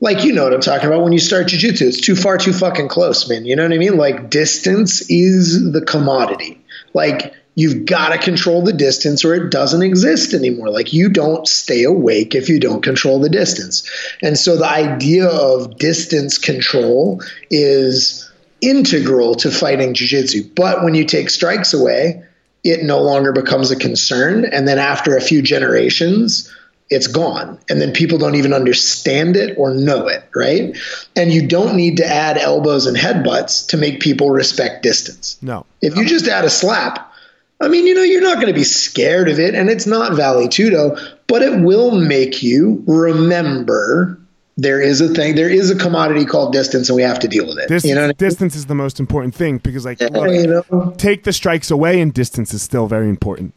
like, you know what I'm talking about when you start jujitsu, it's too far, too fucking close, man. You know what I mean? Like, distance is the commodity. Like, you've got to control the distance or it doesn't exist anymore. Like you don't stay awake if you don't control the distance. And so the idea of distance control is integral to fighting jiu-jitsu. But when you take strikes away, it no longer becomes a concern. And then after a few generations it's gone. And then people don't even understand it or know it right? And you don't need to add elbows and headbutts to make people respect distance. No. If you just add a slap, I mean, you know, you're not going to be scared of it, and it's not Vale Tudo, but it will make you remember there is a thing, there is a commodity called distance, and we have to deal with it. Distance, you know, I mean? distance is the most important thing because, like, Yeah, look, you know? take the strikes away, and distance is still very important.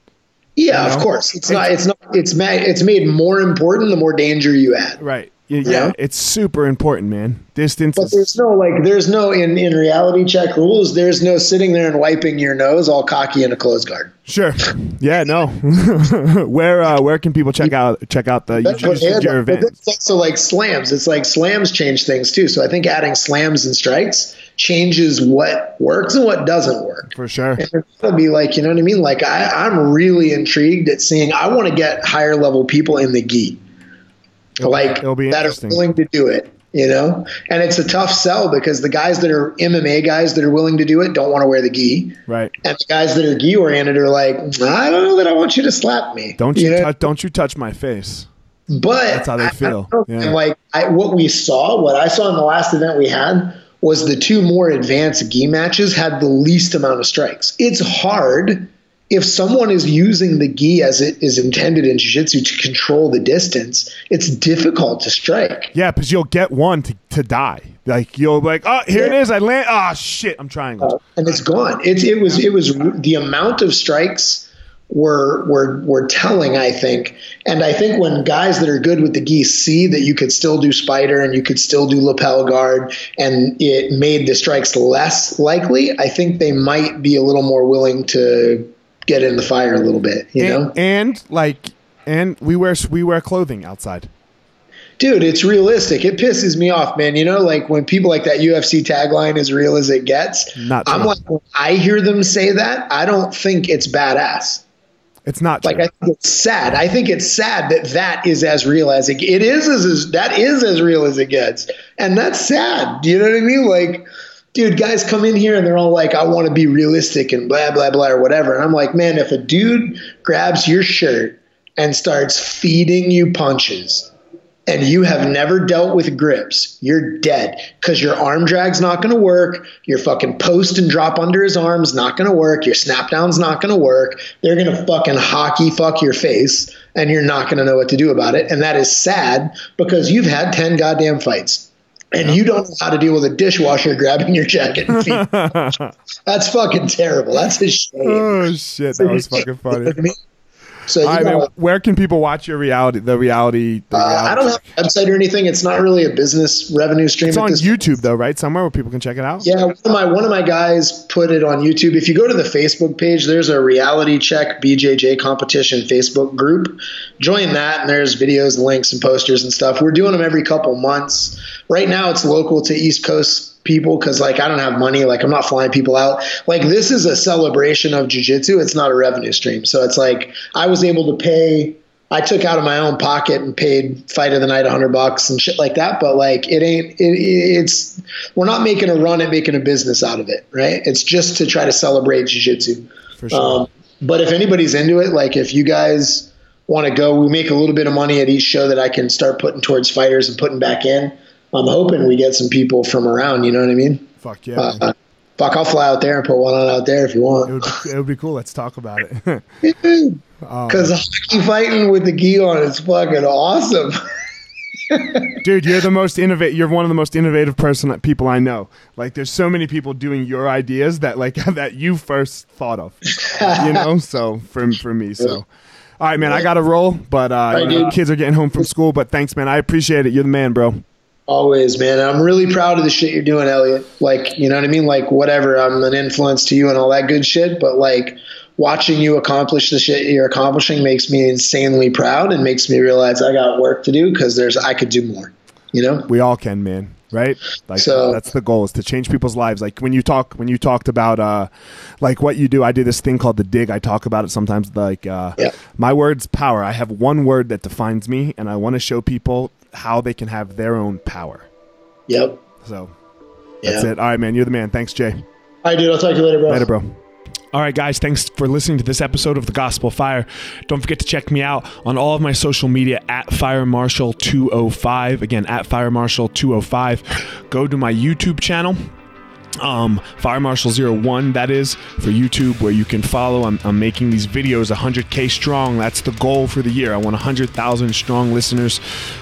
yeah, you know? of course. It's not. It's not. It's made. It's made more important the more danger you add. Right. Yeah, yeah, it's super important, man. Distance But there's no like. There's no in in reality check rules. There's no sitting there and wiping your nose all cocky in a closed guard. sure. Yeah, no. where uh, where can people check out check out the your, hand- but also like slams. It's like slams change things too. So I think adding slams and strikes changes what works and what doesn't work. For sure. And it's gonna be like, you know what I mean? Like I, I'm really intrigued at seeing. I want to get higher level people in the gi, like it'll be that are willing to do it. You know, and it's a tough sell because the guys that are MMA guys that are willing to do it don't want to wear the gi, Right. and the guys that are gi oriented are like, I don't know that I want you to slap me. Don't you know? touch don't you touch my face. But That's how they feel. know, Yeah. and like I, what we saw, what I saw in the last event we had was the two more advanced gi matches had the least amount of strikes. It's hard if someone is using the gi as it is intended in jiu-jitsu to control the distance. It's difficult to strike. Yeah, because you'll get one to, to die. Like you'll be like, oh, here it Yeah. is. I land. Oh shit, I'm triangle. Uh, and it's gone. It, it was it was the amount of strikes were were were telling. I think, and I think when guys that are good with the gi see that you could still do spider and you could still do lapel guard, and it made the strikes less likely. I think they might be a little more willing to get in the fire a little bit. You know, and, and like, and we wear we wear clothing outside. dude, it's realistic. It pisses me off, man. You know, like when people like that UFC tagline as real as it gets. Not I'm like, when I hear them say that, I don't think it's badass. It's not like true. I think it's sad. I think it's sad that that is as real as it, it is. As, as that is as real as it gets, and that's sad. Do you know what I mean? Like, dude, guys come in here and they're all like, "I want to be realistic and blah blah blah or whatever," and I'm like, man, if a dude grabs your shirt and starts feeding you punches. And you have never dealt with grips, you're dead because your arm drag's not going to work. Your fucking post and drop under his arm's not going to work. Your snap down's not going to work. They're going to fucking hockey fuck your face, and you're not going to know what to do about it. And that is sad because you've had 10 goddamn fights. And you don't know how to deal with a dishwasher grabbing your jacket and feet. That's fucking terrible. That's a shame. oh shit, that was fucking funny. So you All right, know, man, where can people watch your reality? The reality. The uh, reality I don't have a website or anything. It's not really a business revenue stream. It's on YouTube though, right? Somewhere where people can check it out. Yeah, one of my one of my guys put it on YouTube. If you go to the Facebook page, there's a reality check BJJ competition Facebook group. Join that, and there's videos, links, and posters and stuff. We're doing them every couple months. Right now, it's local to East Coast people because like I don't have money, like I'm not flying people out. Like this is a celebration of jujitsu. It's not a revenue stream. So it's like I was able to pay. I took out of my own pocket and paid fight of the night hundred bucks and shit like that. But like it ain't. It, it's we're not making a run at making a business out of it, right? It's just to try to celebrate jujitsu. For sure. Um, but if anybody's into it, like if you guys want to go, we make a little bit of money at each show that I can start putting towards fighters and putting back in. I'm hoping we get some people from around. You know what I mean? Fuck yeah. Uh, fuck, I'll fly out there and put one on out there if you want. It would, it would be cool. Let's talk about it. Because um, hockey fighting with the gi on is fucking awesome. Dude, you're the most innovative. You're one of the most innovative person people I know. Like, there's so many people doing your ideas that like that you first thought of. you know, so for for me, so. All right, man. I got to roll, but uh, right, kids are getting home from school. But thanks, man. I appreciate it. You're the man, bro. Always, man. I'm really proud of the shit you're doing, Eliot. Like, you know what I mean? Like, whatever. I'm an influence to you and all that good shit. But like, watching you accomplish the shit you're accomplishing makes me insanely proud and makes me realize I got work to do because there's I could do more. You know, we all can, man. Right? Like so, that's the goal is to change people's lives. Like when you talk when you talked about uh like what you do, I do this thing called the dig. I talk about it sometimes like uh yeah. my words power. I have one word that defines me and I want to show people how they can have their own power. Yep. So that's yeah. it. All right, man. You're the man. Thanks, Jay. All right, dude. I'll talk to you later, bro. Later, bro. All right, guys, thanks for listening to this episode of The Gospel Fire. Don't forget to check me out on all of my social media at Fire Marshal 205. Again, at Fire Marshal 205. Go to my YouTube channel um, Fire Marshal 01, that is, for YouTube, where you can follow. I'm, I'm, making these videos 100K strong. That's the goal for the year. I want 100,000 strong listeners